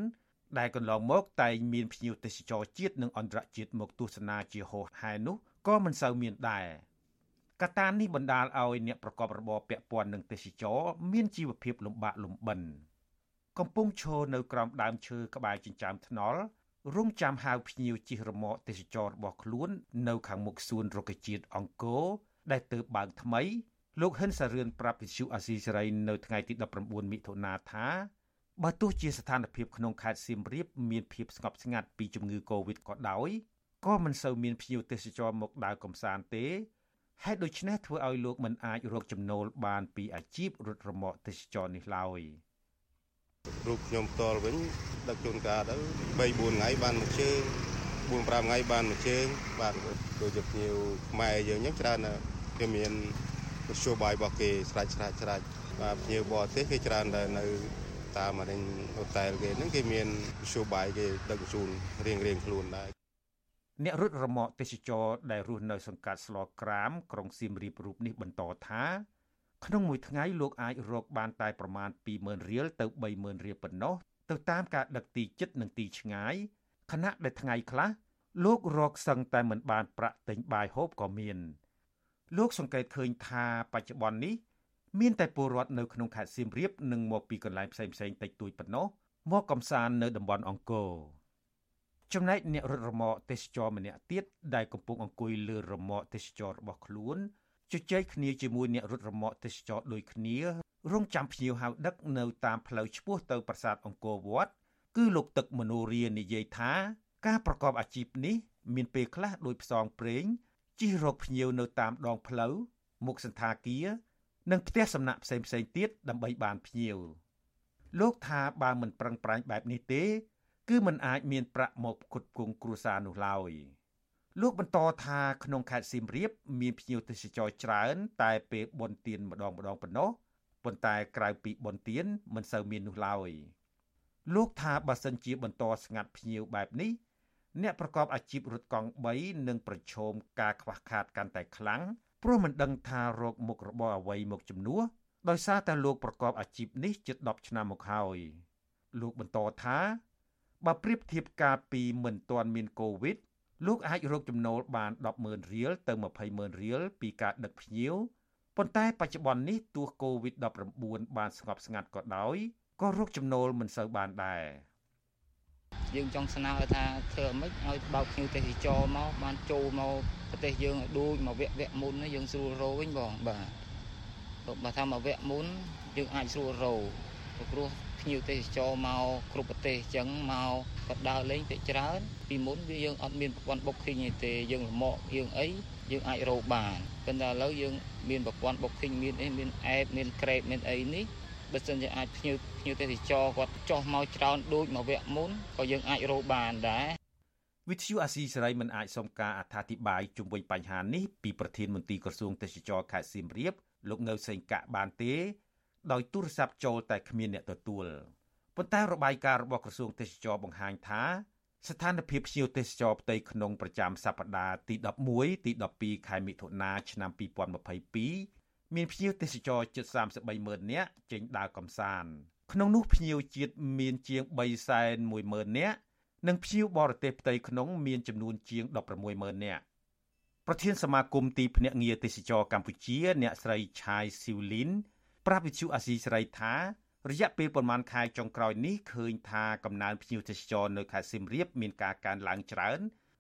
ដែលកន្លងមកតែងមានភ្ញៀវទេសចរជាតិនិងអន្តរជាតិមកទស្សនាជាហូរហែនោះក៏មិនសូវមានដែរកត្តានេះបណ្ដាលឲ្យអ្នកប្រកបរបរពាក់ព័ន្ធនឹងទេសចរមានជីវភាពលំបាកលំបិន កំពុងឈរនៅក្រោមដើមឈើក្បែរចិញ្ចើមថ្នល់រងចាំហៅភ្ញៀវជិះរមាក់ទេសចររបស់ខ្លួន នៅខាងមុខសួនរុក្ខជាតិអង្គរដែលទើបបើកថ្មីលោកហិនសារឿនប្រាប់វិទ្យុអាស៊ីសេរីនៅថ្ងៃទី19មិថុនាថាបើទោះជាស្ថានភាពក្នុងខេត្តសៀមរាបមានភាពស្ងប់ស្ងាត់ពីជំងឺ Covid ក៏ដោយក៏មិនសូវមានភ្ញៀវទេសចរមកដើរកម្សាន្តទេហេតុដូច្នេះធ្វើឲ្យលោកមិនអាចរកចំណូលបានពីអាជីពរត់រមាក់ទេសចរនេះឡើយ រូបខ្ញុំផ្ទាល់វិញដឹកជួនកាលទៅ3 4ថ្ងៃបានមួយជើង4 5ថ្ងៃបានមួយជើងបាទដូចជាភ្ញៀវខ្មែរយើងអញ្ចឹងច្រើនណាស់គេមានមធ្យោបាយរបស់គេស្រេចស្រេចស្រេចបាទភ្ញៀវបរទេសគេច្រើនតែនៅតាមអានេះហូតែលគេហ្នឹងគេមានមធ្យោបាយគេដឹកជូនរៀងរៀងខ្លួនដែរអ្នករត់រមាក់ទេសចរដែលរស់នៅសង្កាត់ស្លក្រាមក្រុងសៀមរាបរូបនេះបន្តថា ក្នុងមួយថ្ងៃលោកអាចរកបានតែប្រមាណ20000រៀលទៅ30000រៀលប៉ុណ្ណោះទៅតាមការដឹកទីជិតនិងទីឆ្ងាយខណៈដែលថ្ងៃខ្លះលោករកសឹងតែមិនបានប្រាក់ទិញបាយហូបក៏មានលោកសង្កេតឃើញថាបច្ចុប្បន្ននេះមានតែពលរដ្ឋនៅក្នុងខេត្តសៀមរាបនិងមកពីកន្លែងផ្សេងៗតិចតួចប៉ុណ្ណោះមកកំសាន្តនៅតំបន់អង្គរចំណែកអ្នករត់រមាក់ទេសចរម្នាក់ទៀតដែលកំពុងអង្គុយលើរមាក់ទេសចររបស់ខ្លួន ជជែកគ្នាជាមួយអ្នករត់រមាក់ទេសចរដូចគ្នា រងចាំភ្ញៀវហៅដឹកនៅតាមផ្លូវឆ្ពោះទៅប្រាសាទអង្គរវត្តគឺលោកទឹកមនោរានិយាយថា ការប្រកបអាជីពនេះ មានពេលខ្លះដោយផ្សងព្រេងជិះរកភ្ញៀវនៅតាមដងផ្លូវមុខសន្តាគារនិងផ្ទះសំណាក់ផ្សេងផ្សេងទៀតដើម្បីបានភ្ញៀវលោកថាបើមិនប្រឹងប្រែងបែបនេះទេ គឺមិនអាចមានប្រាក់មកផ្គត់ផ្គង់គ្រួសារនោះឡើយ លោកបន្តថាក្នុងខេត្តសៀមរាបមានភ្ញៀវទេសចរច្រើន តែពេលបុណ្យទានម្ដងម្ដងប៉ុណ្ណោះប៉ុន្តែក្រៅពីបុណ្យទានមិនសូវមាននោះឡើយលោកថាបើសិនជាបន្តស្ងាត់ភ្ញៀវបែបនេះអ្នកប្រកបអាជីពរត់កង់3នឹងប្រឈមការខ្វះខាតកាន់តែខ្លាំងព្រោះមិនដឹងថារកមុខរបរអ្វីមកជំនួសដោយសារតែលោកប្រកបអាជីពនេះជិត10ឆ្នាំមកហើយលោកបន្តថាបើប្រៀបធៀបកាលពីមិនទាន់មានកូវីដ លោកអាចរកចំណូលបាន100000រៀលទៅ200,000រៀលពីការដឹកភ្ញៀវប៉ុន្តែបច្ចុប្បន្ននេះទោះ COVID-19 បានស្ងប់ស្ងាត់ក៏ដោយក៏រកចំណូលមិនសូវបានដែរយើងចង់ស្នើថាធ្វើអ្មិចឲ្យបើកភ្ញៀវទេសចរមកបានចូលមកប្រទេសយើងឲ្យដូចមកវគ្គវគ្គមុនយើងស្រួលរោវិញបងបាទបើថាមកវគ្គមុនយើងអាចស្រួលរោព្រោះ ភ្ញៀវទេសចរមកគ្រប់ប្រទេសអញ្ចឹងមកក៏ដើរលេងទៅច្រើន ពីមុនវាយើងអត់មានប្រព័ន្ធបុកឃើញទេយើងលមកយើងអីយើងអាចរោបានប៉ុន្តែឥឡូវយើងមានប្រព័ន្ធបុកឃើញមានអីមានអេបមានក្រេបមានអីនេះបើសិនជាអាចភ្ញៀវភ្ញៀវទេសចរគាត់ចោះមកច្រើនដូចមកវគ្គមុនក៏យើងអាចរកបានដែរវិទ្យុអាស៊ីសេរីមិនអាចសុំការអត្ថាធិប្បាយជុំវិញបញ្ហានេះពីប្រធានមន្ត្រីក្រសួងទេសចរខេត្តសៀមរាបលោកនៅសេងកាក់បានទេ ដោយទូរស័ព្ទចូលតែគ្មានអ្នកទទួលប៉ុន្តែរបាយការណ៍របស់ក្រសួងទេសចរបង្ហាញថាស្ថានភាពភ្ញៀវទេសចរផ្ទៃក្នុងប្រចាំសប្តាហ៍ទី11ទី12ខែមិថុនាឆ្នាំ2022មានភ្ញៀវទេសចរជិត33ម៉ឺននាក់ចេញដើរកម្សាន្តក្នុងនោះភ្ញៀវជាតិមានជាង3.1ម៉ឺននាក់និងភ្ញៀវបរទេសផ្ទៃក្នុងមានចំនួនជាង16ម៉ឺននាក់ប្រធានសមាគមទីភ្នាក់ងារទេសចរកម្ពុជា អ្នកស្រីឆាយស៊ីវលីន ប្រាប់វិទ្យុអាស៊ីសេរីថារយៈពេលប្រមាណខែចុងក្រោយនេះឃើញថាកំណើនភ្ញៀវទេសចរនៅខេត្តសៀមរាបមានការកើនឡើងច្រើន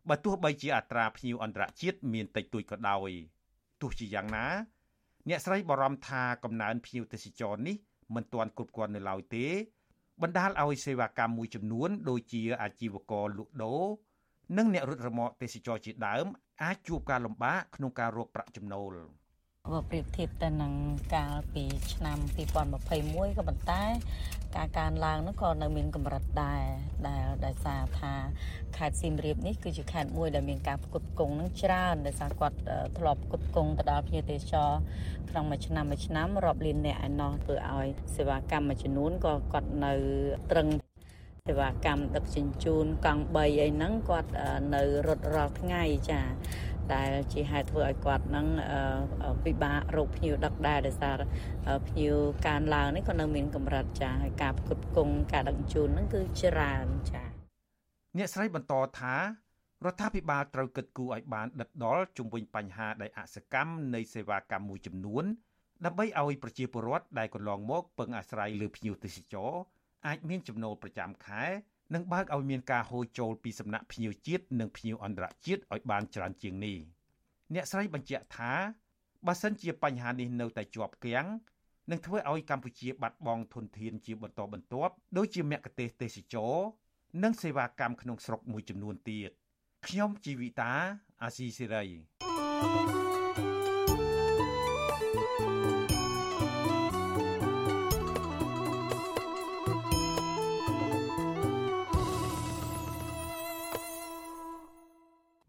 បើទោះបីជាអត្រាភ្ញៀវអន្តរជាតិមានតិចតួចក៏ដោយទោះជាយ៉ាងណា អ្នកស្រីបារម្ភថាកំណើនភ្ញៀវទេសចរនេះមិនទាន់គ្រប់គ្រាន់នៅឡើយទេបណ្ដាលឲ្យសេវាកម្មមួយចំនួន ដូចជាអាជីវករលក់ដូរនិងអ្នករត់រមាក់ទេសចរជាដើម អាចជួបការលំបាកក្នុងការរកប្រាក់ចំណូល។ បើប្រៀបធៀបទៅនឹងកាលពីឆ្នាំ2021ក៏ប៉ុន្តែ ការកើនឡើងនោះក៏នៅមានកម្រិតដែរដែលដោយសារថាខេត្តសៀមរាបនេះគឺជាខេត្តមួយដែលមានការផ្គត់ផ្គង់នឹងច្រើនដោយសារគាត់ធ្លាប់ផ្គត់ផ្គង់ទៅដល់ភ្ញៀវទេសចរក្នុងមួយឆ្នាំមួយឆ្នាំរាប់លានអ្នកឯណោះធ្វើឲ្យសេវាកម្មមួយចំនួនក៏គាត់នៅត្រឹងសេវាកម្មដឹកជញ្ជូនកង់3អីហ្នឹងគាត់នៅរត់រាល់ថ្ងៃចា ដែលជាហេតុធ្វើឲ្យគាត់នឹងពិបាករកភ្ញៀវដឹកដែរដោយសារភ្ញៀវកើនឡើងនេះក៏នៅមានកម្រិតចាហើយការផ្គត់ផ្គង់ការដឹកជញ្ជូនហ្នឹងគឺច្រើនចាអ្នកស្រីបន្តថារដ្ឋាភិបាលត្រូវគិតគូរឲ្យបានដិតដល់ជំវិញបញ្ហាដែលអសកម្មនៃសេវាកម្មមួយចំនួនដើម្បីឲ្យប្រជាពលរដ្ឋដែលកន្លងមកពឹងអាស្រ័យលើភ្ញៀវទេសចរអាចមានចំណូលប្រចាំខែ និងបើកឲ្យមានការហូរចូលពីសំណាក់ភ្ញៀវជាតិនិងភ្ញៀវអន្តរជាតិឲ្យបានច្រើនជាងនេះអ្នកស្រីបញ្ជាក់ថាបើសិនជាបញ្ហានេះនៅតែជាប់គាំងនឹងធ្វើឲ្យកម្ពុជាបាត់បង់ធនធានជាបន្តបន្ទាប់ដូចជាមគ្គុទេសទេសចរនិងសេវាកម្មក្នុងស្រុកមួយចំនួនទៀតខ្ញុំជីវិតាអាស៊ីសេរី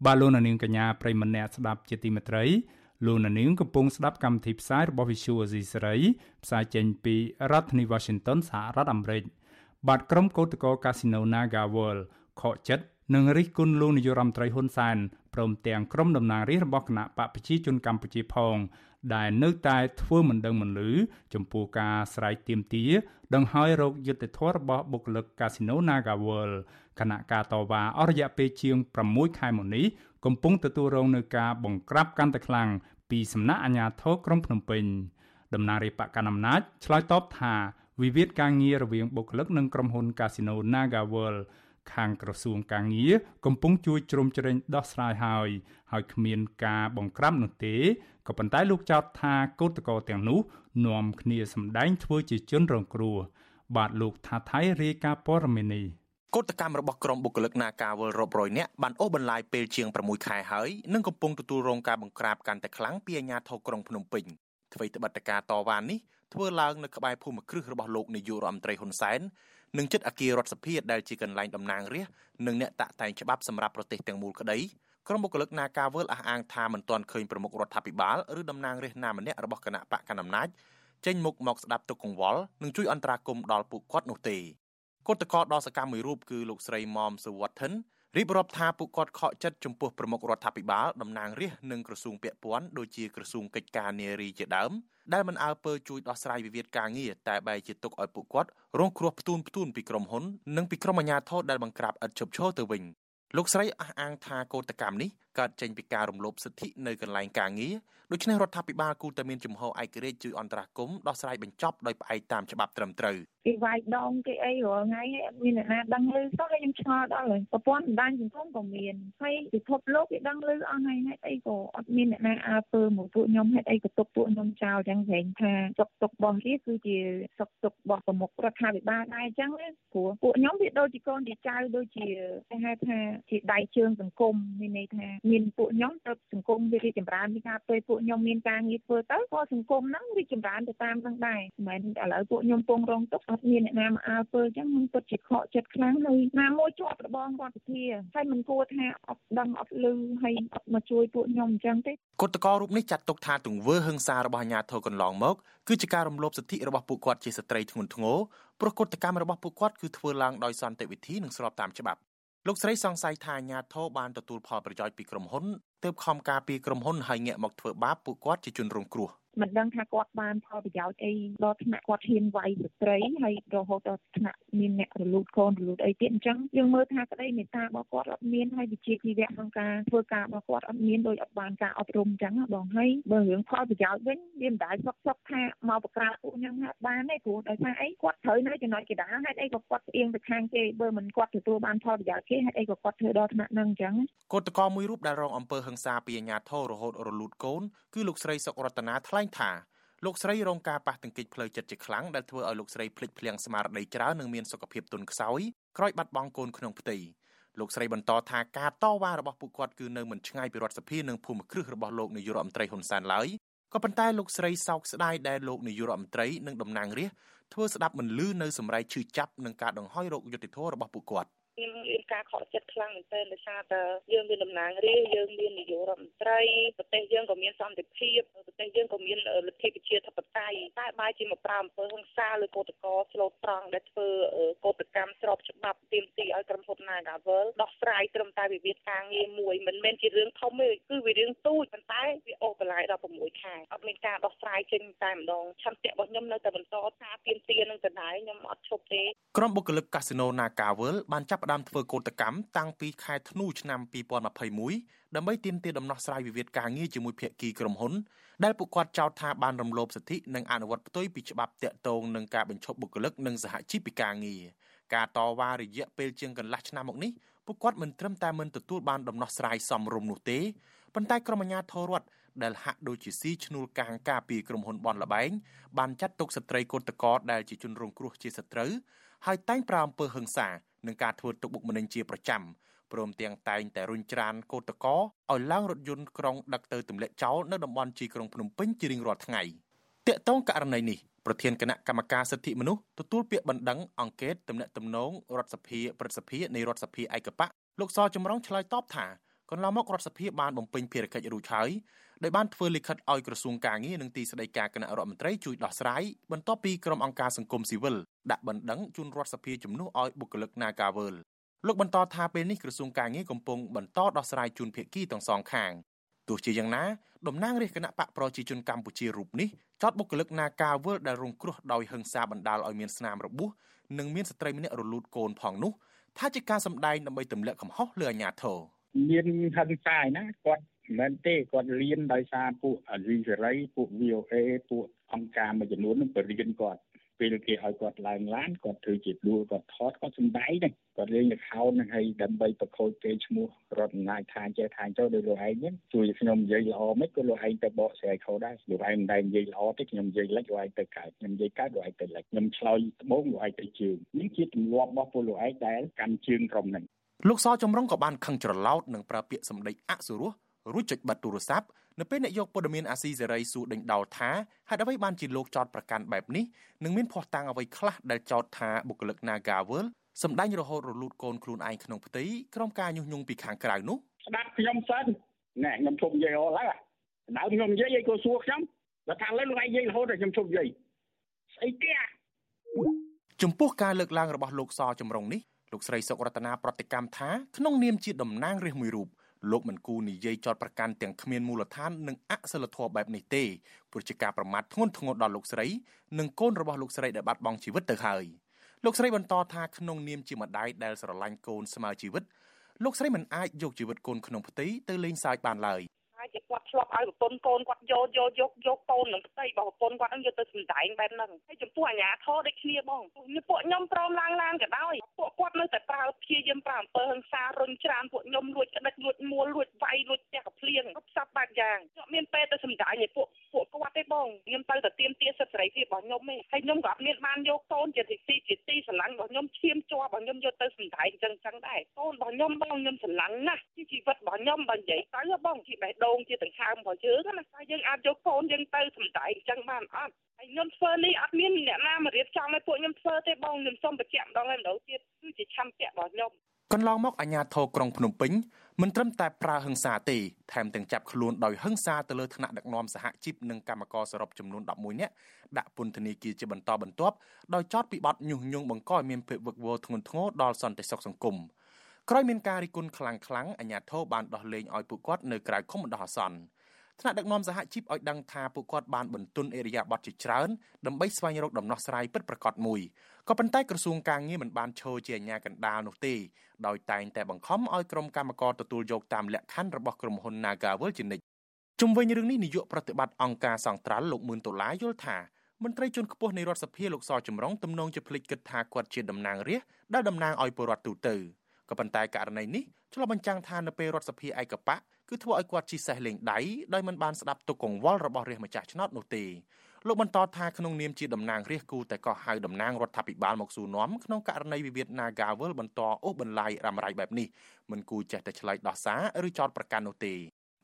បាទលោកនាងកញ្ញាប្រិមម្នាក់ស្ដាប់ជាទីមេត្រីលោកនាងកំពុងស្ដាប់កម្មវិធីផ្សាយរបស់ Visual Asia សេរីផ្សាយចេញពីរដ្ឋធានី Washington សហរដ្ឋអាមេរិកបាទក្រុមកោតក្រ Casino Naga World ខកចិត្ត និងរិះគន់លោកនាយរដ្ឋមន្ត្រីហ៊ុនសែនព្រមទាំងក្រុមតំណាងរាស្ត្ររបស់គណៈបកប្រជាជនកម្ពុជាផង ដែលនៅតែធ្វើមិនដឹងមិនលឺចំពោះការស្រែកទាមទារដង្ហើយរោគយុទ្ធធររបស់បុគ្គលិកកាស៊ីណូ Naga World គណៈការតវ៉ាអស់រយៈពេលជាង6ខែមកនេះកំពុងទទួលរងនឹងការបង្ក្រាបកាន់តែខ្លាំងពីសំណាក់អាជ្ញាធរក្រុងភ្នំពេញតំណាងរាជបកកណ្ដាលអំណាចឆ្លើយតបថាវិវាទការងាររវាងបុគ្គលិកនិងក្រុមហ៊ុន Casino Naga World ខាងក្រសួងការងារកំពុងជួយជ្រោមជ្រែងដោះស្រាយហើយហើយគ្មានការបង្ក្រាបនោះទេក៏ប៉ុន្តែលោកចោទថាកោតក្រទាំងនោះនាំគ្នាសម្ដែងធ្វើជាជនរងគ្រោះបាទលោកថាថៃរាយការណ៍ព័ត៌មាននេះកោតកម្មរបស់ក្រុមបុគ្គលិកនាការវលរាប់រយនាក់បានអូសបន្លាយពេលជាង6ខែហើយនិងកំពុងទទួលរងការបង្ក្រាបកាន់តែខ្លាំងពីអាជ្ញាធរក្រុងភ្នំពេញអ្វីត្បិតតការតវ៉ានេះធ្វើឡើងនៅក្បែរភូមិគ្រឹះរបស់លោកនាយករដ្ឋមន្ត្រីហ៊ុនសែន និងចិត្តអគាររដ្ឋសភាដែលជាកន្លែងតំណាងរាស្ត្រនិងអ្នកតាក់តែងច្បាប់សម្រាប់ប្រទេសទាំងមូលក្តីក្រុមបុគ្គលិកនាការវើលអះអាងថាមិនទាន់ឃើញប្រមុខរដ្ឋាភិបាលឬតំណាងរាស្ត្រណាម្នាក់របស់គណៈបកកណ្ដាលអំណាចចេញមុខមកស្ដាប់ទុកកង្វល់និងជួយអន្តរាគមន៍ដល់ពួកគាត់នោះទេគឧតកោដ៏សកម្មមួយរូបគឺលោកស្រីមុំសុវត្ថិនរៀបរាប់ថាពួកគាត់ខកចិត្តចំពោះប្រមុខរដ្ឋាភិបាលតំណាងរាស្ត្រនិងក្រសួងពាក់ព័ន្ធដូចជាក្រសួងកិច្ចការនារីជាដើម ដែលមិនអើពើជួយដោះស្រាយវិវាទការងារតែបែរជាទុកឲ្យពួកគាត់រងគ្រោះផ្ទួនផ្ទួនពីក្រុមហ៊ុននិងពីក្រុមអាជ្ញាធរដែលបង្ក្រាបឥតឈប់ឈរទៅវិញលោកស្រីអះអាងថាកោតកម្មនេះកើតចេញពីការរំលោភសិទ្ធិនៅកន្លែងការងារដូច្នេះរដ្ឋាភិបាលគូតែមានជំហរឯករាជ្យជួយអន្តរាគមន៍ដោះស្រាយបញ្ចប់ដោយផ្អែកតាមច្បាប់ត្រឹមត្រូវគេវាយដងគេអីរាល់ថ្ងៃអត់មានអ្នកណាដឹងឮសោះហើយខ្ញុំឆ្ងល់ដល់ហើយប្រព័ន្ធបណ្ដាញសង្គមក៏មានហើយពិភពលោកគេដឹងឮអស់ហើយហេតុអីក៏អត់មានអ្នកណាអើពើមកពួកខ្ញុំហេតុអីក៏ទុកពួកខ្ញុំចោលចឹងព្រែងថាសុកទុករបស់គេគឺជាសុកទុករបស់ប្រមុខរដ្ឋាភិបាលដែរអញ្ចឹងណាព្រោះពួកខ្ញុំវាដូចជាកូនជាចៅដូចជាគេហៅថាជាដៃជើងសង្គមមានន័យថាមានពួកខ្ញុំទៅសង្គមវារីកចម្រើនពីការពេលពួកខ្ញុំមានការងារធ្វើទៅក៏សង្គមហ្នឹងរីកចម្រើនទៅតាមនឹងដែរមិនមែនឥឡូវពួកខ្ញុំពងរងទុកអត់មានអ្នកណាមកអើពើអញ្ចឹងខ្ញុំពិតជាខកចិត្តខ្លាំងហើយណាមួយជាប់របងរដ្ឋសភាហើយមិនគួរថាអត់ដឹងអត់លឺហើយអត់មកជួយពួកខ្ញុំអញ្ចឹងទេគណៈកោរូបនេះចាត់ទុកថាទង្វើហិង្សារបស់អាញាធរកន្លងមកគឺជាការរំលោភសិទ្ធិរបស់ពួកគាត់ជាស្ត្រីធ្ងន់ធ្ងរព្រោះកតកម្មរបស់ពួកគាត់គឺធ្វើឡើងដោយសន្តិវិធីនិងស្របតាមច្បាប់លោកស្រីសង្ស័យថាអាញាធរបានទទួលផលប្រយោជន៍ពីក្រុមហ៊ុន ទើបខំការពីក្រុមហ៊ុនហើយងាកមកធ្វើបាបពួកគាត់ជាជនរងគ្រោះមិនដឹងថាគាត់បានផលប្រយោជន៍អីដល់ថ្នាក់គាត់ហ៊ានវាយស្ត្រីហើយរហូតដល់ថ្នាក់មានអ្នករលូតកូនរលូតអីទៀតអញ្ចឹងយើងមើលថាក្តីមេត្តារបស់គាត់អត់មានហើយវិជាជីវៈក្នុងការធ្វើការរបស់គាត់អត់មានដោយអត់បានការអប់រំអញ្ចឹងបងហើយបើរឿងផលប្រយោជន៍វិញវាមិនដែលសុកសុកថាមកបក្រាបពួកខ្ញុំហាក់បានទេព្រោះដោយសារអីគាត់ត្រូវនៅចំណុចកណ្ដាលហេតុអីក៏គាត់ស្អៀងទៅខាងគេបើមិនគាត់ទទួលបានផលប្រយោជន៍គេហេតុអីក៏គាត់ធ្វើដល់ថ្នាក់ហ្នឹងអញ្ចឹងកូតកមួយរូបដែលរងអំពើហិង្សាពីអាញាធររហូតរលូតកូនគឺលោកស្រីសុករតនាថ្លែងថាលោកស្រីរងការប៉ះទង្គិចផ្លូវចិត្តជាខ្លាំងដែលធ្វើឲ្យលោកស្រីភ្លេចភ្លាំងស្មារតីច្រើននិងមានសុខភាពទន់ខ្សោយក្រោយបាត់បង់កូនក្នុងផ្ទៃលោកស្រីបន្តថាការតវ៉ារបស់ពួកគាត់គឺនៅមិនឆ្ងាយពីរដ្ឋសភានិងភូមិគ្រឹះរបស់លោកនាយករដ្ឋមន្ត្រីហ៊ុនសែនឡើយក៏ប៉ុន្តែលោកស្រីសោកស្ដាយដែលលោកនាយករដ្ឋមន្ត្រីនិងតំណាងរាស្ត្រធ្វើស្ដាប់មិនលឺនៅសម្រែកឈឺចាប់នឹងការដង្ហោយរោគយុតិធធរបស់ពួកគាត់ ខ្ញុំមានការខកចិត្តខ្លាំងមែនទែនដោយសារតែយើងមានតំណាងរាស្ត្រយើងមាននាយករដ្ឋមន្ត្រីប្រទេសយើងក៏មានសន្តិភាពប្រទេសយើងក៏មានលទ្ធិប្រជាធិបតេយ្យតែបែរជាមកប្រើអំពើហិង្សាលើកោតក្រស្លូតត្រង់ដែលធ្វើកោតកម្មស្របច្បាប់ទាមទារឲ្យក្រុមហ៊ុន Nagavel ដោះស្រាយត្រឹមតែវិវាទការងារមួយមិនមែនជារឿងធំទេគឺវារឿងទូចប៉ុន្តែវាអូសបន្លាយដល់6ខែអត់មានការដោះស្រាយចេញតែម្ដងឆន្ទៈរបស់ខ្ញុំនៅតែបន្តការទាមទារនឹងដដែលខ្ញុំអត់ឈប់ទេក្រុមបុគ្គលិកកាស៊ីណូ Nagavel បានចាប់ផ្ដើមធ្វើកោតកម្មតាំងពីខែធ្នូឆ្នាំ2021ដើម្បីទាមទារដំណោះស្រាយវិវាទការងារជាមួយភាគីក្រុមហ៊ុនដែលពួកគាត់ចោទថាបានរំលោភសិទ្ធិនិងអនុវត្តផ្ទុយពីច្បាប់តាក់ទងនឹងការបញ្ឈប់បុគ្គលិកនិងសហជីពពីការងារការតវ៉ារយៈពេលជាងកន្លះឆ្នាំមកនេះពួកគាត់មិនត្រឹមតែមិនទទួលបានដំណោះស្រាយសមរម្យនោះទេប៉ុន្តែក្រុមអាជ្ញាធររដ្ឋដែលហាក់ដូចជាស៊ីឈ្នួលកាងការពីក្រុមហ៊ុនបនលបែងបានចាត់ទុកស្ត្រីកូតកោដែលជាជនរងគ្រោះជាសត្រូវហើយតែងប្រាអំពើហិង្សា និងការធ្វើទុកបុកម្នេញជាប្រចាំព្រមទាំងតែងតែរុញច្រានកោតកោឲ្យឡើងរថយន្តក្រុងដឹកទៅទម្លាក់ចោលនៅតំបន់ជីក្រុងភ្នំពេញជារៀងរាល់ថ្ងៃតាក់ទងករណីនេះប្រធានគណៈកម្មការសិទ្ធិមនុស្សទទួលពាក្យបណ្ដឹងអង្កេតទំនាក់ទំនងរដ្ឋសភាព្រឹទ្ធសភានៃរដ្ឋសភាឯកបៈលោកសចម្រុងឆ្លើយតបថាកន្លងមករដ្ឋសភាបានបំពេញភារកិច្ចរួចហើយ ដោយបានធ្វើលិខិតឲ្យក្រសួងកាងារនិងទីស្តីការគណៈរដ្ឋមន្ត្រីជួយដោះស្រាយបន្ទាប់ពីក្រុមអង្គការសង្គមស៊ីវិលដាក់បណ្ដឹងជូនរដ្ឋសភាជំនួសឲ្យបុគ្គលិក Nagawal លោកបន្តថាពេលនេះក្រសួងកាងារកំពុងបន្តដោះស្រាយជូនភាគីទាំងសងខាងទោះជាយ៉ាងណាតំណាងរាជគណៈបកប្រជាជនកម្ពុជារូបនេះចោទបុគ្គលិក Nagawal ដែលរងគ្រោះដោយហិង្សាបណ្ដាលឲ្យមានស្នាមរបួសនិងមានស្ត្រីម្នាក់រលូតកូនផងនោះថាជាការសម្ដែងដើម្បីទម្លាក់កំហុសលើអាជ្ញាធរមានហិង្សាឯណាគាត់ មិនមែនទេគាត់រៀនដោយសារពួកអាស៊ីសេរីពួក VOA ពួកអង្គការមួយចំនួននឹងបរៀនគាត់ពេលគេឲ្យគាត់ឡើងឡានគាត់ធ្វើជាដួលគាត់ថតគាត់សំដែងហ្នឹងគាត់លេងល្ខោនហ្នឹងហើយដើម្បីប្រខូចគេឈ្មោះរដ្ឋអំណាចថាចេះថាចូលដោយលោកឯងហ្នឹងជួយខ្ញុំនិយាយល្អមិនក៏លោកឯងទៅបកស្រាយខុសដែរលោកឯងមិនដែលនិយាយល្អទេខ្ញុំនិយាយលិចលោកឯងទៅកើតខ្ញុំនិយាយកើតលោកឯងទៅលិចខ្ញុំឆ្លើយត្បូងលោកឯងទៅជើងនេះជាទម្លាប់របស់ពួកលោកឯងដែលកាន់ជើងក្រុមហ្នឹងលោកសចម្រុងក៏បានខឹងច្រឡោតនិងប្រើពាក្យសម្ដីអសុរោះ រួចចុចបិទទូរស័ព្ទនៅពេលអ្នកយកព័ត៌មានអាស៊ីសេរីសួរដេញដោលថាហេតុអ្វីបានជាលោកចោតប្រកាន់បែបនេះនិងមានភ័ស្តុតាងអ្វីខ្លះដែលចោតថាបុគ្គលិក Nagawal សម្ដែងរហូតរលូតកូនខ្លួនឯងក្នុងផ្ទៃក្រុមការញុះញង់ពីខាងក្រៅនោះស្ដាប់ខ្ញុំសិនណែខ្ញុំជុំនិយាយអស់ហើយដើមខ្ញុំនិយាយឯងក៏សួរខ្ញុំតែថាលើលោកឯងនិយាយរហូតតែខ្ញុំជុំនិយាយស្អីគេចំពោះការលើកឡើងរបស់លោកសចម្រុងនេះលោកស្រីសុករតនាប្រតិកម្មថាក្នុងនាមជាតំណាងរាស្ត្រមួយរូប លោកមិនគូនិយាយចោតប្រកាន់ទាំងគ្មានមូលដ្ឋាននិងអសិលធម៌បែបនេះទេព្រោះជាការប្រមាថធ្ងន់ធ្ងរដល់លោកស្រីនិងកូនរបស់លោកស្រីដែលបាត់បង់ជីវិតទៅហើយលោកស្រីបន្តថាក្នុងនាមជាម្ដាយដែលស្រឡាញ់កូនស្មើជីវិតលោកស្រីមិនអាចយកជីវិតកូនក្នុងផ្ទៃទៅលេងសើចបានឡើយហើយ ជាគាត់ឆ្លប់ឲ្យប្រពន្ធកូនគាត់យកយកយកយកកូននឹងផ្ទៃរបស់ប្រពន្ធគាត់នឹងយកទៅសម្ដែងបែបហ្នឹងហើយចំពោះអាញាធរដូចគ្នាបងពួកខ្ញុំព្រមឡើងឡានក៏ដោយពួកគាត់នៅតែប្រើព្យាយាមប្រើអំពើហិង្សារុញច្រានពួកខ្ញុំលួចក្តិចលួចមួលលួចវាយលួចផ្ទះកភ្លៀងផ្សព្វបែបយ៉ាងខ្ញុំមានពេលទៅសម្ដែងឲ្យពួកពួកគាត់ទេបងខ្ញុំទៅតែទៀមទាសិទ្ធិសេរីភាពរបស់ខ្ញុំទេហើយខ្ញុំក៏អត់មានបានយកកូនជាទីជាទីស្រឡាញ់របស់ខ្ញុំឈាមជាប់របស់ខ្ញុំយកទៅសម្ដែងអញ្ចឹងអញ្ចឹងដែរកូនរបស់ខ្ញុំបងខ្ញុំស្រឡាញ់ណាស់ជាជីវិតរបស់ខ្ញុំបើនិយាយទៅបងជាបេះដូងជាដង្ហើមរបស់យើងណាតែយើងអាចយកកូនយើងទៅសម្ដែងអញ្ចឹងបានអត់ហើយខ្ញុំធ្វើនេះអត់មានអ្នកណាមករៀបចំឲ្យពួកខ្ញុំធ្វើទេបងខ្ញុំសូមបញ្ជាក់ម្ដងហើយម្ដងទៀតគឺជាឆន្ទៈរបស់ខ្ញុំកន្លងមកអាជ្ញាធរក្រុងភ្នំពេញមិនត្រឹមតែប្រើហិង្សាទេថែមទាំងចាប់ខ្លួនដោយហិង្សាទៅលើថ្នាក់ដឹកនាំសហជីពនិងកម្មករសរុបចំនួន11នាក់ដាក់ពន្ធនាគារជាបន្តបន្ទាប់ដោយចោទពីបទញុះញង់បង្កឲ្យមានភាពវឹកវរធ្ងន់ធ្ងរដល់សន្តិសុខសង្គម ក្រោយមានការរិះគន់ខ្លាំងៗអាជ្ញាធរបានដោះលែងឲ្យពួកគាត់នៅក្រៅឃុំបណ្ដោះអាសន្នថ្នាក់ដឹកនាំសហជីពឲ្យដឹងថាពួកគាត់បានបន្ទន់អេរិយាប័ត្រជាច្រើនដើម្បីស្វែងរកដំណោះស្រាយពិតប្រាកដមួយក៏ប៉ុន្តែក្រសួងការងារមិនបានឈរជាអាជ្ញាកណ្ដាលនោះទេដោយតែងតែបង្ខំឲ្យក្រុមកម្មការទទួលយកតាមលក្ខខណ្ឌរបស់ក្រុមហ៊ុន Nagawal ជានិច្ចជុំវិញរឿងនេះនាយកប្រតិបត្តិអង្គការសង្ត្រាល់លោកមឿនដុល្លារយល់ថាមន្ត្រីជាន់ខ្ពស់នៃរដ្ឋសភាលោកសចម្រុងទំនងជាភ្លេចគិតថាគាត់ជាតំណាងរាស្ត្រដែលតំណាងឲ្យពលរដ្ឋទូទៅ ក៏ប៉ុន្តែករណីនេះឆ្លុះបញ្ចាំងថានៅពេលរដ្ឋសភាឯកបៈគឺធ្វើឲ្យគាត់ជិះសេះលេងដៃដោយមិនបានស្ដាប់ទុកកង្វល់របស់រាជម្ចាស់ឆ្នោតនោះទេលោកបន្តថាក្នុងនាមជាតំណាងរាជគូតែក៏ហៅតំណាងរដ្ឋាភិបាលមកសួរនាំក្នុងករណីវិវាទ Nagawal បន្តអូសបន្លាយរ៉ាំរ៉ៃបែបនេះមិនគួរចេះតែឆ្លើយដោះសារឬចោទប្រកាន់នោះទេ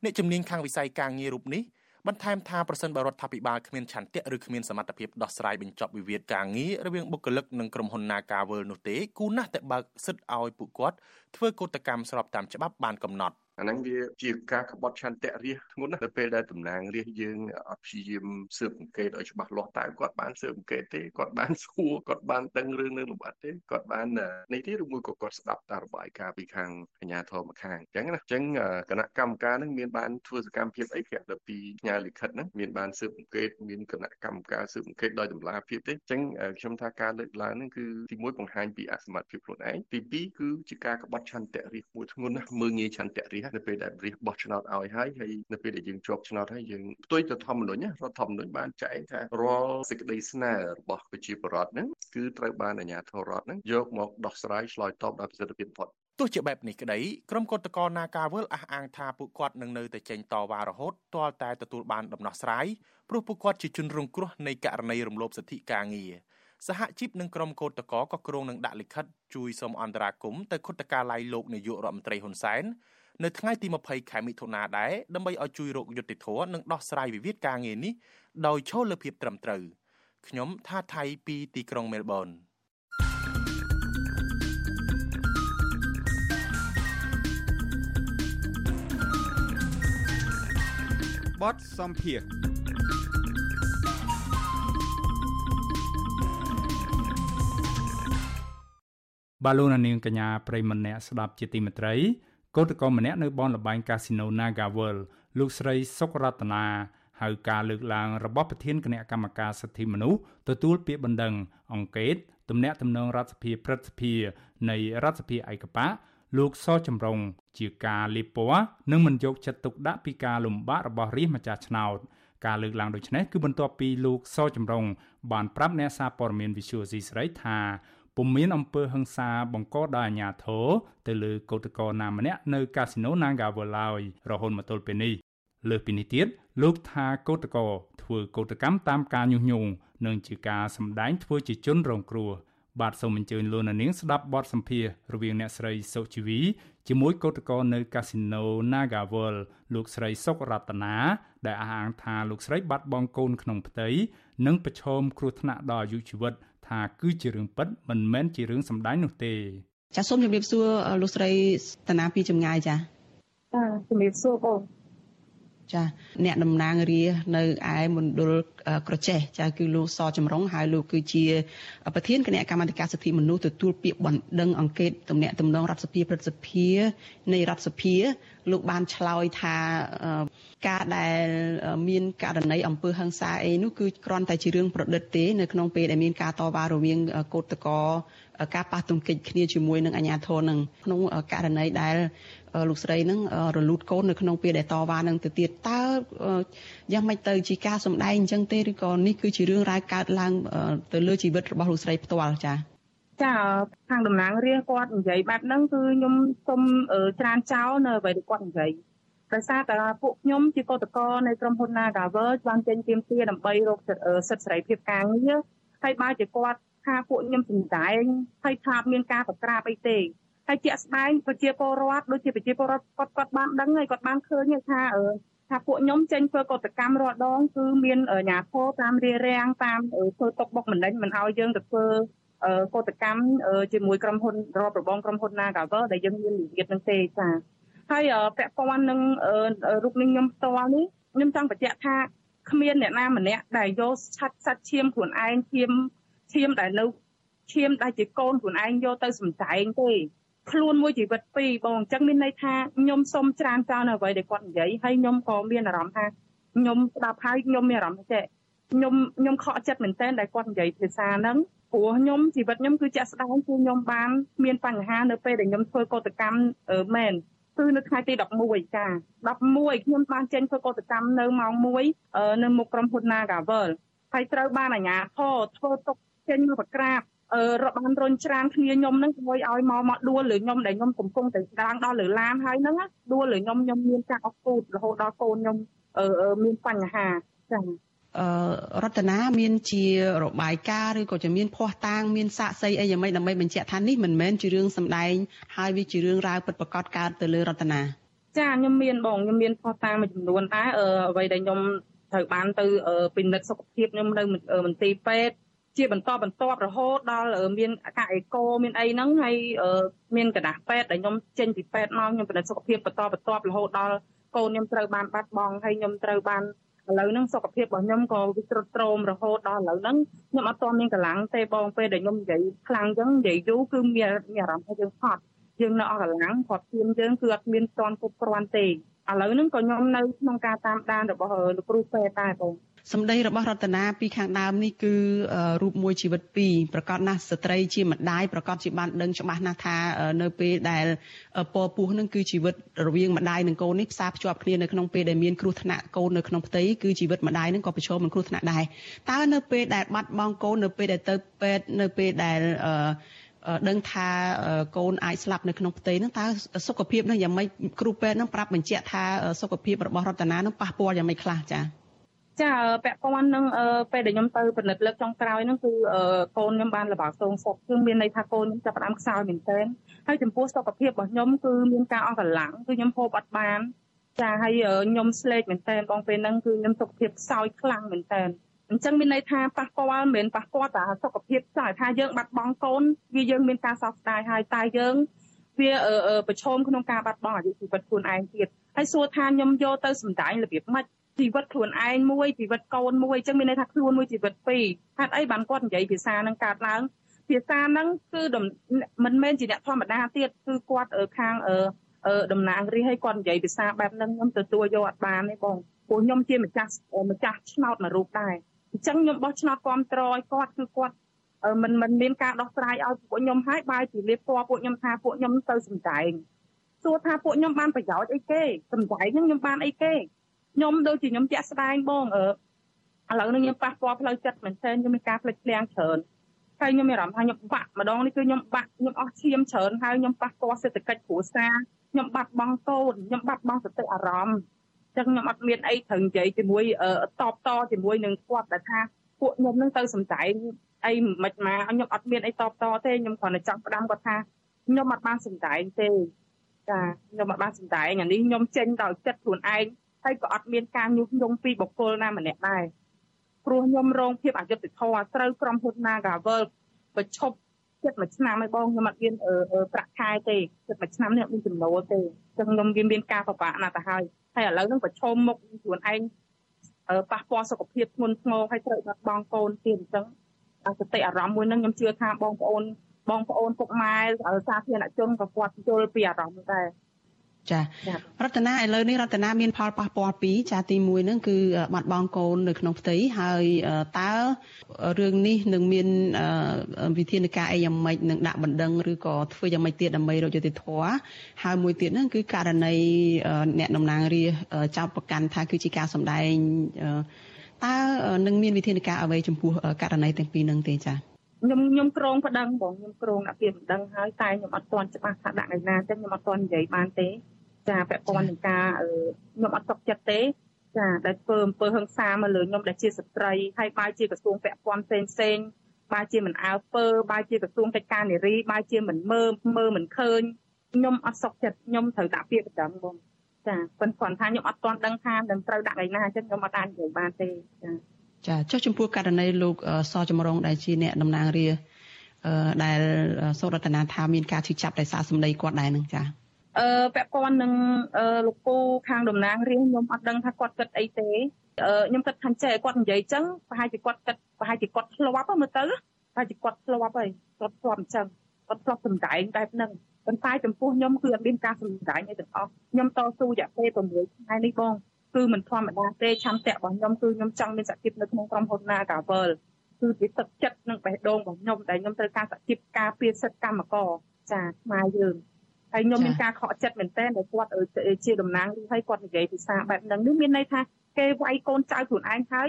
អ្នកជំនាញខាងវិស័យការងាររូបនេះ បន្ថែមថាប្រសិនបើរដ្ឋាភិបាលគ្មានឆន្ទៈឬគ្មានសមត្ថភាពដោះស្រាយបញ្ចប់វិវាទការងាររវាងបុគ្គលិកនិងក្រុមហ៊ុន Nagawal នោះទេគូណាស់តែបើកសិទ្ធឲ្យពួកគាត់ធ្វើកោតកម្មស្របតាមច្បាប់បានកំណត់ អាហ្នឹងវាជាការក្បត់ឆន្ទៈរាជធ្ងន់ណាស់នៅពេលដែលតំណាងរាជយើងអត់ព្យាយាមស៊ើបអង្កេតឲ្យច្បាស់លាស់តើគាត់បានស៊ើបអង្កេតទេគាត់បានសួរគាត់បានដឹងរឿងនៅលម្អិតទេគាត់បាននេះទេឬមួយក៏គាត់ស្ដាប់តាមរបាយការណ៍ពីខាងអាជ្ញាធរម្ខាងអញ្ចឹងណាអញ្ចឹងគណៈកម្មការនឹងមានបានធ្វើសកម្មភាពអីក្រៅពីផ្ញើលិខិតហ្នឹងមានបានស៊ើបអង្កេតមានគណៈកម្មការស៊ើបអង្កេតដោយតម្លាភាពទេអញ្ចឹងខ្ញុំថាការលើកឡើងហ្នឹងគឺទីមួយបង្ហាញពីអសមត្ថភាពខ្លួនឯងទីពីរគឺជាការក្បត់ឆន្ទៈរាជមួយធ្ងន់ណាស់មើងងាយឆន្ទៈរាជនៅពេលដែលរាជបោះឆ្នោតឲ្យហើយហើយនៅពេលដែលយើងជាប់ឆ្នោតហើយយើងផ្ទុយទៅធម្មនុញ្ញរដ្ឋធម្មនុញ្ញបានចែងថារាល់សេចក្តីស្នើរបស់ប្រជាពលរដ្ឋហ្នឹងគឺត្រូវបានអាជ្ញាធររដ្ឋហ្នឹងយកមកដោះស្រាយឆ្លើយតបដោយប្រសិទ្ធភាពបំផុតទោះជាបែបនេះក្តីក្រុមកោតក្រនាការវលអះអាងថាពួកគាត់នឹងនៅតែចេញតវ៉ារហូតទាល់តែទទួលបានដំណោះស្រាយព្រោះពួកគាត់ជាជនរងគ្រោះនៃករណីរំលោភសិទ្ធិការងារសហជីពនិងក្រុមកោតក្រក៏គ្រងនឹងដាក់លិខិតជួយសុំអន្តរាគមន៍ទៅគុតកាល័យលោកនាយករដ្ឋមន្ត្រីហ៊ុនសែន នៅថ្ងៃទី20ខែមិថុនាដែរដើម្បីឲ្យជួយរកយុត្តិធម៌និងដោះស្រាយវិវាទការងារនេះដោយឈលលើភាពត្រឹមត្រូវខ្ញុំថាថៃពីទីក្រុងមែលប៊នបទសំភារបាឡូណានាងកញ្ញាប្រិមម្នាក់ស្ដាប់ជាទីមេត្រី កោតក្រម្នាក់នៅបនលបែងកាស៊ីណូ Naga World លោកស្រីសុករតនាហៅការលើកឡើងរបស់ប្រធានគណៈកម្មការសិទ្ធិមនុស្សទទួលពាក្យបណ្ដឹងអង្កេតទំនាក់ទំនងរដ្ឋសភាព្រឹទ្ធសភានៃរដ្ឋសភាឯកបៈលោកសចម្រុងជាការលៀបពណ៌និងមិនយកចិត្តទុកដាក់ពីការលំបាករបស់រាជម្ចាស់ឆ្នោតការលើកឡើងដូចនេះគឺបន្ទាប់ពីលោកសចម្រុងបានប្រាប់អ្នកសារព័ត៌មាន Visual C ស្រីថា ពុំមានអំពើហិង្សាបង្កដោយអាជ្ញាធរទៅលើកោតក្រណាម្នាក់នៅកាស៊ីណូ Naga World ឡើយរហូតមកទល់ពេលនេះលើសពីនេះទៀតលោកថាកោតក្រធ្វើកោតកម្មតាមការញុះញង់និងជាការសម្ដែងធ្វើជាជនរងគ្រោះបាទសូមអញ្ជើញលោកនាងស្ដាប់បទសម្ភាសរវាងអ្នកស្រីសុជីវីជាមួយកោតក្រនៅកាស៊ីណូ Naga World លោកស្រីសុករតនាដែលអះអាងថាលោកស្រីបាត់បង់កូនក្នុងផ្ទៃនិងប្រឈមគ្រោះថ្នាក់ដល់អាយុជីវិត ថាគឺជារឿងពិតមិនមែនជារឿងសម្ដែងនោះទេចាសសូមជម្រាបសួរលោកស្រីតាណាពីចម្ងាយចាចាជម្រាបសួរបង ចាអ្នកតំណាងរានៅឯមណ្ឌលក្រចេះចាគឺលោកសចម្រុងហើយលោកគឺជា ប្រធានគណៈកម្មាធិការសិទ្ធិមនុស្សទទួលពាក្យបណ្ដឹងអង្កេតទំនាក់ទំនងរដ្ឋសភាព្រឹទ្ធសភានៃរដ្ឋសភាលោកបានឆ្លើយថាការដែលមានករណីអំពើហិង្សាអីនោះគឺគ្រាន់តែជារឿងប្រឌិតទេនៅក្នុងពេលដែលមានការតវ៉ារវាងកោតក្រការប៉ះទង្គិចគ្នាជាមួយនឹងអាជ្ញាធរនឹងក្នុងករណីដែល លោកស្រីនឹងរលូតកូននៅក្នុងពេលដែលតវ៉ានឹងទៅទៀតតើយ៉ាងម៉េចទៅជាការសម្ដែងអញ្ចឹងទេឬក៏នេះគឺជារឿងរ៉ាវកើតឡើងទៅលើជីវិតរបស់លោកស្រីផ្ទាល់ចា៎ចាខាងតំណាងរាស្ត្រគាត់និយាយបែបហ្នឹងគឺខ្ញុំសូមច្រានចោលនៅអ្វីដែលគាត់និយាយដោយសារតែពួកខ្ញុំជាកតកនៅក្រុមហ៊ុន Nagavel បានចេញទាមទារដើម្បីរកសិទ្ធិសេរីភាពការងារហើយបើជាគាត់ថាពួកខ្ញុំសម្ដែងហើយថាមានការបក្រាបអីទេ ហើយជាក់ស្ដែងប្រជាពលរដ្ឋដូចជាប្រជាពលរដ្ឋគាត់គាត់បានដឹងហើយគាត់បានឃើញថាអឺថាពួកខ្ញុំចេញធ្វើកតកម្មរាល់ដងគឺមានអាញាធរតាមរារាំងតាមធ្វើຕົកបុកម្នេញមិនឲ្យយើងទៅធ្វើកតកម្មជាមួយក្រុមហ៊ុនរបរបងក្រុមហ៊ុន Nagavel ដែលយើងមានវិវាទនឹងទេចាហើយពាក់ព័ន្ធនឹងរូបនេះខ្ញុំផ្ទាល់នេះខ្ញុំចង់បញ្ជាក់ថាគ្មានអ្នកណាម្នាក់ដែលយកឆាត់សាច់ឈាមខ្លួនឯងឈាមឈាមដែលនៅឈាមដែលជាកូនខ្លួនឯងយកទៅសំដែងទេ ខ្លួនមួយជីវិតពីរបងអញ្ចឹងមានន័យថាខ្ញុំសូមច្រានចោលនៅអ្វីដែលគាត់និយាយហើយខ្ញុំក៏មានអារម្មណ៍ថាខ្ញុំស្ដាប់ហើយខ្ញុំមានអារម្មណ៍ថាខ្ញុំខ្ញុំខកចិត្តមែនទែនដែលគាត់និយាយភាសាហ្នឹងព្រោះខ្ញុំជីវិតខ្ញុំគឺជាក់ស្ដែងគឺខ្ញុំបានមានបញ្ហានៅពេលដែលខ្ញុំធ្វើកតកម្មមែនគឺនៅថ្ងៃទី11ចា11ខ្ញុំបានចេញធ្វើកតកម្មនៅម៉ោង1នៅមុខក្រុមហ៊ុន Nagavel ហើយត្រូវបានអាជ្ញាធរធ្វើទុកចេញមកប្រក្រាបអឺ របានរុញច្រានគ្នាខ្ញុំនឹងធ្វើឲ្យមកមកដួលលើខ្ញុំដែលខ្ញុំកំពុងតែស្ដាងដល់លើឡានហើយហ្នឹងដួលលើខ្ញុំខ្ញុំមានចាក់អស់ពូតរហូតដល់កូនខ្ញុំអឺមានបញ្ហាចា៎អឺរតនាមានជារបាយការណ៍ឬក៏ជាមានភ័ស្តុតាងមានសាក្សីអីយ៉ាងម៉េចដើម្បីបញ្ជាក់ថានេះមិនមែនជារឿងសម្ដែងហើយវាជារឿងរ៉ាវពិតប្រាកដកើតទៅលើរតនាចាខ្ញុំមានបងខ្ញុំមានភ័ស្តុតាងមួយចំនួនដែរអ្វីដែលខ្ញុំត្រូវបានទៅពិនិត្យសុខភាពខ្ញុំនៅមន្ទីរពេទ្យ ជាបន្តបន្ទាប់រហូតដល់មានអាកាអេកូមានអីហ្នឹងហើយមានកដាស់ពេទ្យដែលខ្ញុំចេញពីពេទ្យមកខ្ញុំពិនិត្យសុខភាពបន្តបន្ទាប់រហូតដល់កូនខ្ញុំត្រូវបានបាត់បង់ហើយខ្ញុំត្រូវបានឥឡូវហ្នឹងសុខភាពរបស់ខ្ញុំក៏វាទ្រុឌទ្រោមរហូតដល់ឥឡូវហ្នឹងខ្ញុំអត់ទាន់មានកម្លាំងទេបងពេលដែលខ្ញុំនិយាយខ្លាំងអញ្ចឹងនិយាយយូរគឺមានអារម្មណ៍ថាយើងហត់យើងនៅអស់កម្លាំងគាត់ធៀមយើងគឺអត់មានទាន់គ្រប់គ្រាន់ទេឥឡូវហ្នឹងក៏ខ្ញុំនៅក្នុងការតាមដានរបស់លោកគ្រូពេទ្យដែរបង សម្ដីរបស់រតនាពីខាងដើមនេះគឺរូបមួយជីវិតពីរប្រកាសណាស់ស្ត្រីជាម្ដាយប្រកាសជាបានដឹងច្បាស់ណាស់ថានៅពេលដែលពពោះនឹងគឺជីវិតរវាងម្ដាយនិងកូននេះផ្សារភ្ជាប់គ្នានៅក្នុងពេលដែលមានគ្រោះថ្នាក់កូននៅក្នុងផ្ទៃគឺជីវិតម្ដាយនឹងក៏ប្រឈមនឹងគ្រោះថ្នាក់ដែរតើនៅពេលដែលបាត់បង់កូននៅពេលដែលទៅពេទ្យនៅពេលដែលដឹងថាកូនអាចស្លាប់នៅក្នុងផ្ទៃហ្នឹងតើសុខភាពនឹងយ៉ាងម៉េចគ្រូពេទ្យនឹងប្រាប់បញ្ជាក់ថាសុខភាពរបស់រតនានឹងប៉ះពាល់យ៉ាងម៉េចខ្លះចា៎ ចាពាក់ព័ន្ធនឹងពេលដែលខ្ញុំទៅពិនិត្យលើកចុងក្រោយហ្នឹងគឺកូនខ្ញុំបានលបាសងសុខគឺមានន័យថាកូនខ្ញុំចាប់ផ្ដើមខ្សោយមែនទែនហើយចំពោះសុខភាពរបស់ខ្ញុំគឺមានការអស់កម្លាំងគឺខ្ញុំហូបអត់បានចាហើយខ្ញុំស្លេកមែនទែនបងពេលហ្នឹងគឺខ្ញុំសុខភាពខ្សោយខ្លាំងមែនទែនអញ្ចឹងមានន័យថាប៉ះពាល់មិនមែនប៉ះពាល់តែសុខភាពចាថាយើងបាត់បង់កូនវាយើងមានការសោកស្ដាយហើយតែយើងវាប្រឈមក្នុងការបាត់បង់អាយុជីវិតខ្លួនឯងទៀតហើយសួរថាខ្ញុំយកទៅសម្ដែងរបៀបម៉េច ជីវិតខ្លួនឯងមួយជីវិតកូនមួយអញ្ចឹងមានន័យថាខ្លួនមួយជីវិតពីរហេតុអីបានគាត់និយាយភាសានឹងកើតឡើងភាសាហ្នឹងគឺមិនមែនជាអ្នកធម្មតាទៀតគឺគាត់ខាងអឺតំណាងរាជឲ្យគាត់និយាយភាសាបែបហ្នឹងខ្ញុំទទួលយកអត់បានទេបងព្រោះខ្ញុំជាម្ចាស់ម្ចាស់ឆ្នោតមួយរូបដែរអញ្ចឹងខ្ញុំបោះឆ្នោតគ្រប់ត្រឲ្យគាត់គឺគាត់មិនមិនមានការដោះស្រាយឲ្យពួកខ្ញុំហើយបាយជាលៀបពណ៌ពួកខ្ញុំថាពួកខ្ញុំទៅសំដែងសួរថាពួកខ្ញុំបានប្រយោជន៍អីគេសំដែងហ្នឹងខ្ញុំបានអីគេ ខ្ញុំដូចជាខ្ញុំជាក់ស្ដែងបងអឺឥឡូវនេះខ្ញុំប៉ះពាល់ផ្លូវចិត្តមែនទែនខ្ញុំមានការផ្លេចផ្លាំងច្រើនហើយខ្ញុំមានអារម្មណ៍ថាខ្ញុំបាក់ម្ដងនេះគឺខ្ញុំបាក់ខ្ញុំអស់ឈាមច្រើនហើយខ្ញុំប៉ះពាល់សេដ្ឋកិច្ចគ្រួសារខ្ញុំបាត់បង់កូនខ្ញុំបាត់បង់សតិអារម្មណ៍ចឹងខ្ញុំអត់មានអីត្រូវនិយាយជាមួយតបតជាមួយនឹងគាត់ដែលថាពួកខ្ញុំនឹងទៅសំដែងអីមិនមកខ្ញុំអត់មានអីតបតទេខ្ញុំគ្រាន់តែចង់ផ្ដាំគាត់ថាខ្ញុំអត់បានសំដែងទេចាខ្ញុំអត់បានសំដែងអានេះខ្ញុំចេញដោយចិត្តខ្លួនឯង ហើយក៏អត់មានការញុះញង់ពីបុគ្គលណាម្នាក់ដែរព្រោះខ្ញុំរងភាពអយុត្តិធម៌ត្រូវក្រុមហ៊ុន Nagavel ប្រឈប់ចិត្តមួយឆ្នាំឲ្យបងខ្ញុំអត់មានប្រាក់ខែទេចិត្តមួយឆ្នាំនេះអត់មានចំណូលទេអញ្ចឹងខ្ញុំវាមានការពិបាកណាស់ទៅហើយហើយឥឡូវហ្នឹងប្រឈមមុខខ្លួនឯងប៉ះពាល់សុខភាពធ្ងន់ធ្ងរហើយត្រូវបាត់បង់កូនទៀតអញ្ចឹងសតិអារម្មណ៍មួយហ្នឹងខ្ញុំជឿថាបងប្អូនបងប្អូនពុកម៉ែសាធារណជនក៏គាត់យល់ពីអារម្មណ៍ដែរ ចារតនាឥឡូវនេះរតនាមានផលប៉ះពាល់ពីរចាទី1ហ្នឹងគឺបាត់បង់កូននៅក្នុងផ្ទៃហើយតើរឿងនេះនឹងមានវិធានការអីយ៉ាងម៉េចនឹងដាក់បណ្ដឹងឬក៏ធ្វើយ៉ាងម៉េចទៀតដើម្បីរកយុត្តិធម៌ហើយមួយទៀតហ្នឹងគឺករណីអ្នកតំណាងរាចោតប្រកាន់ថាគឺជាការសម្ដែងតើនឹងមានវិធានការអ្វីចំពោះករណីទាំងពីរហ្នឹងទេចាខ្ញុំខ្ញុំក្រងប្តឹងបងខ្ញុំក្រងដាក់ពាក្យប្តឹងហើយតែខ្ញុំអត់ទាន់ច្បាស់ថាដាក់ឯណាចឹងខ្ញុំអត់ទាន់និយាយបានទេ ចាពាក់ព័ន្ធនឹងការខ្ញុំអត់ទុកចិត្តទេចាដែលធ្វើអំពើហិង្សាមកលើខ្ញុំដែលជាស្ត្រីហើយបើជាក្រសួងពាក់ព័ន្ធផ្សេងផ្សេងបើជាមិនអើពើបើជាក្រសួងកិច្ចការនារីបើជាមិនមើលមើលមិនឃើញខ្ញុំអត់សុខចិត្តខ្ញុំត្រូវដាក់ពាក្យបណ្ដឹងបងចាប៉ុន្តែគាត់ថាខ្ញុំអត់ទាន់ដឹងថានឹងត្រូវដាក់ថ្ងៃណាអញ្ចឹងខ្ញុំអត់អាចនិយាយបានទេចាចាចុះចំពោះករណីលោកសចម្រុងដែលជាអ្នកតំណាងរាដែលសូរតនាថាមានការឈឺចាប់ដោយសារសម្ដីគាត់ដែរនឹងចា អឺពាក់ព័ន្ធនឹងលោកពូខាងតំណាងរាជខ្ញុំអត់ដឹងថាគាត់គិតអីទេខ្ញុំគិតថាចេះគាត់និយាយចឹងប្រហែលជាគាត់គិតប្រហែលជាគាត់ធ្លាប់មើលទៅប្រហែលជាគាត់ធ្លាប់ហើយគាត់ធ្លាប់អញ្ចឹងគាត់ធ្លាប់សម្ដែងបែបហ្នឹងប៉ុន្តែចំពោះខ្ញុំគឺអត់មានការសម្ដែងអីទាំងអស់ខ្ញុំតស៊ូរយៈពេល6ថ្ងៃនេះបងគឺមិនធម្មតាទេឆន្ទៈរបស់ខ្ញុំគឺខ្ញុំចង់មានសក្តិភាពនៅក្នុងក្រុមហ៊ុន Nagavel គឺជាទឹកចិត្តនិងបេះដូងរបស់ខ្ញុំដែលខ្ញុំត្រូវការសក្តិភាពការពារសិទ្ធិកម្មករចាខ្មែរយើង ហើយខ្ញុំមានការខកចិត្តមែនទែនដែលគាត់ជាតំណាងឬឲ្យគាត់និយាយភាសាបែបហ្នឹងនេះមានន័យថាគេវាយកូនចៅខ្លួនឯងហើយ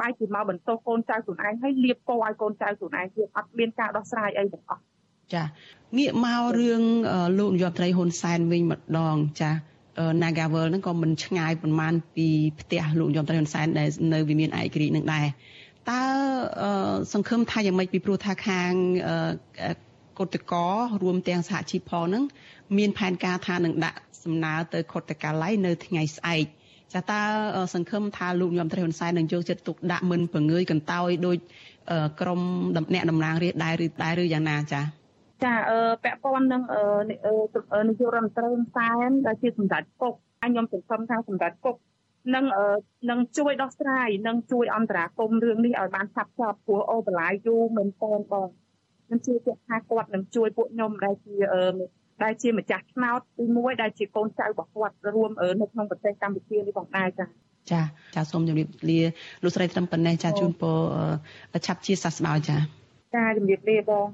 បែរជាមកបន្ទោសកូនចៅខ្លួនឯងហើយលៀបពណ៌ឲ្យកូនចៅខ្លួនឯងទៀតអត់មានការដោះស្រាយអីទាំងអស់ចាងាកមករឿងលោកនាយកត្រីហ៊ុនសែនវិញម្ដងចា Nagavel ហ្នឹងក៏មិនឆ្ងាយប្រហែលពីផ្ទះលោកនាយកត្រីហ៊ុនសែនដែលនៅវិមានឯករាជ្យនឹងដែរតើសង្ឃឹមថាយ៉ាងម៉េចពីព្រោះថាខាងកុតកោរួមទាំងសហជីពផងហ្នឹង មានផែនការថានឹងដាក់សំណើទៅខុទ្ទកាល័យនៅថ្ងៃស្អែកចាតើសង្ឃឹមថាលោកញោមត្រីហ៊ុនសែននឹងយកចិត្តទុកដាក់មិនពង្រឿយកន្តើយដោយក្រមអ្នកតំណាងរាស្ត្រដែរឬដែរឬយ៉ាងណាចាចាអឺពាក់ព័ន្ធនឹងនាយករដ្ឋមន្ត្រីហ៊ុនសែនដែលជាសម្ដេចពុកខ្ញុំសង្ឃឹមថាសម្ដេចពុកនឹងនឹងជួយដោះស្រាយនឹងជួយអន្តរាគមរឿងនេះឲ្យបានឆាប់ឆាប់ព្រោះអូបន្លាយយូរមែនតើបងខ្ញុំជឿថាគាត់នឹងជួយពួកខ្ញុំដែលជា ដែលជាម្ចាស់ឆ្នោតទី1ដែលជាកូនចៅរបស់គាត់រួមនៅក្នុងប្រទេសកម្ពុជានេះផងដែរចា៎ចាចាសូមជម្រាបលាលោកស្រីត្រឹមប៉ុណ្ណេះចាជូនពរឆាប់ជាសះស្បើយចាចាជម្រាបលាបង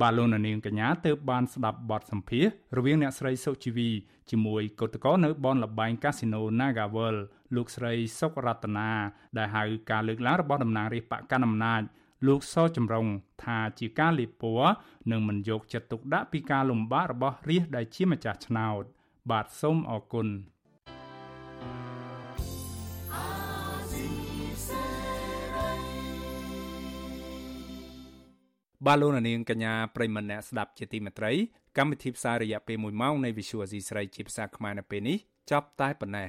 បាទលោកនាងកញ្ញាទើបបានស្ដាប់បទសម្ភាសរវាងអ្នកស្រីសុជីវីជាមួយកោតក្រនៅបនលបែងកាស៊ីណូ Nagavel លោកស្រីសុករតនាដែលហៅការលើកឡើងរបស់តំណាងរាស្ត្របកកណ្ដាលអំណាច លោកសចម្រុងថាជាការលៀបពណ៌និងមិនយកចិត្តទុកដាក់ពីការលំបាករបស់រាជដែលជាម្ចាស់ឆ្នោត បាទសូមអរគុណបាឡូណានាងកញ្ញាប្រិមម្នាក់ស្ដាប់ជាទីមេត្រី កម្មវិធីផ្សាយរយៈពេល1ម៉ោងនៃ Visual Asia ស្រីជាភាសាខ្មែរនៅពេលនេះចប់តែប៉ុណ្ណេះ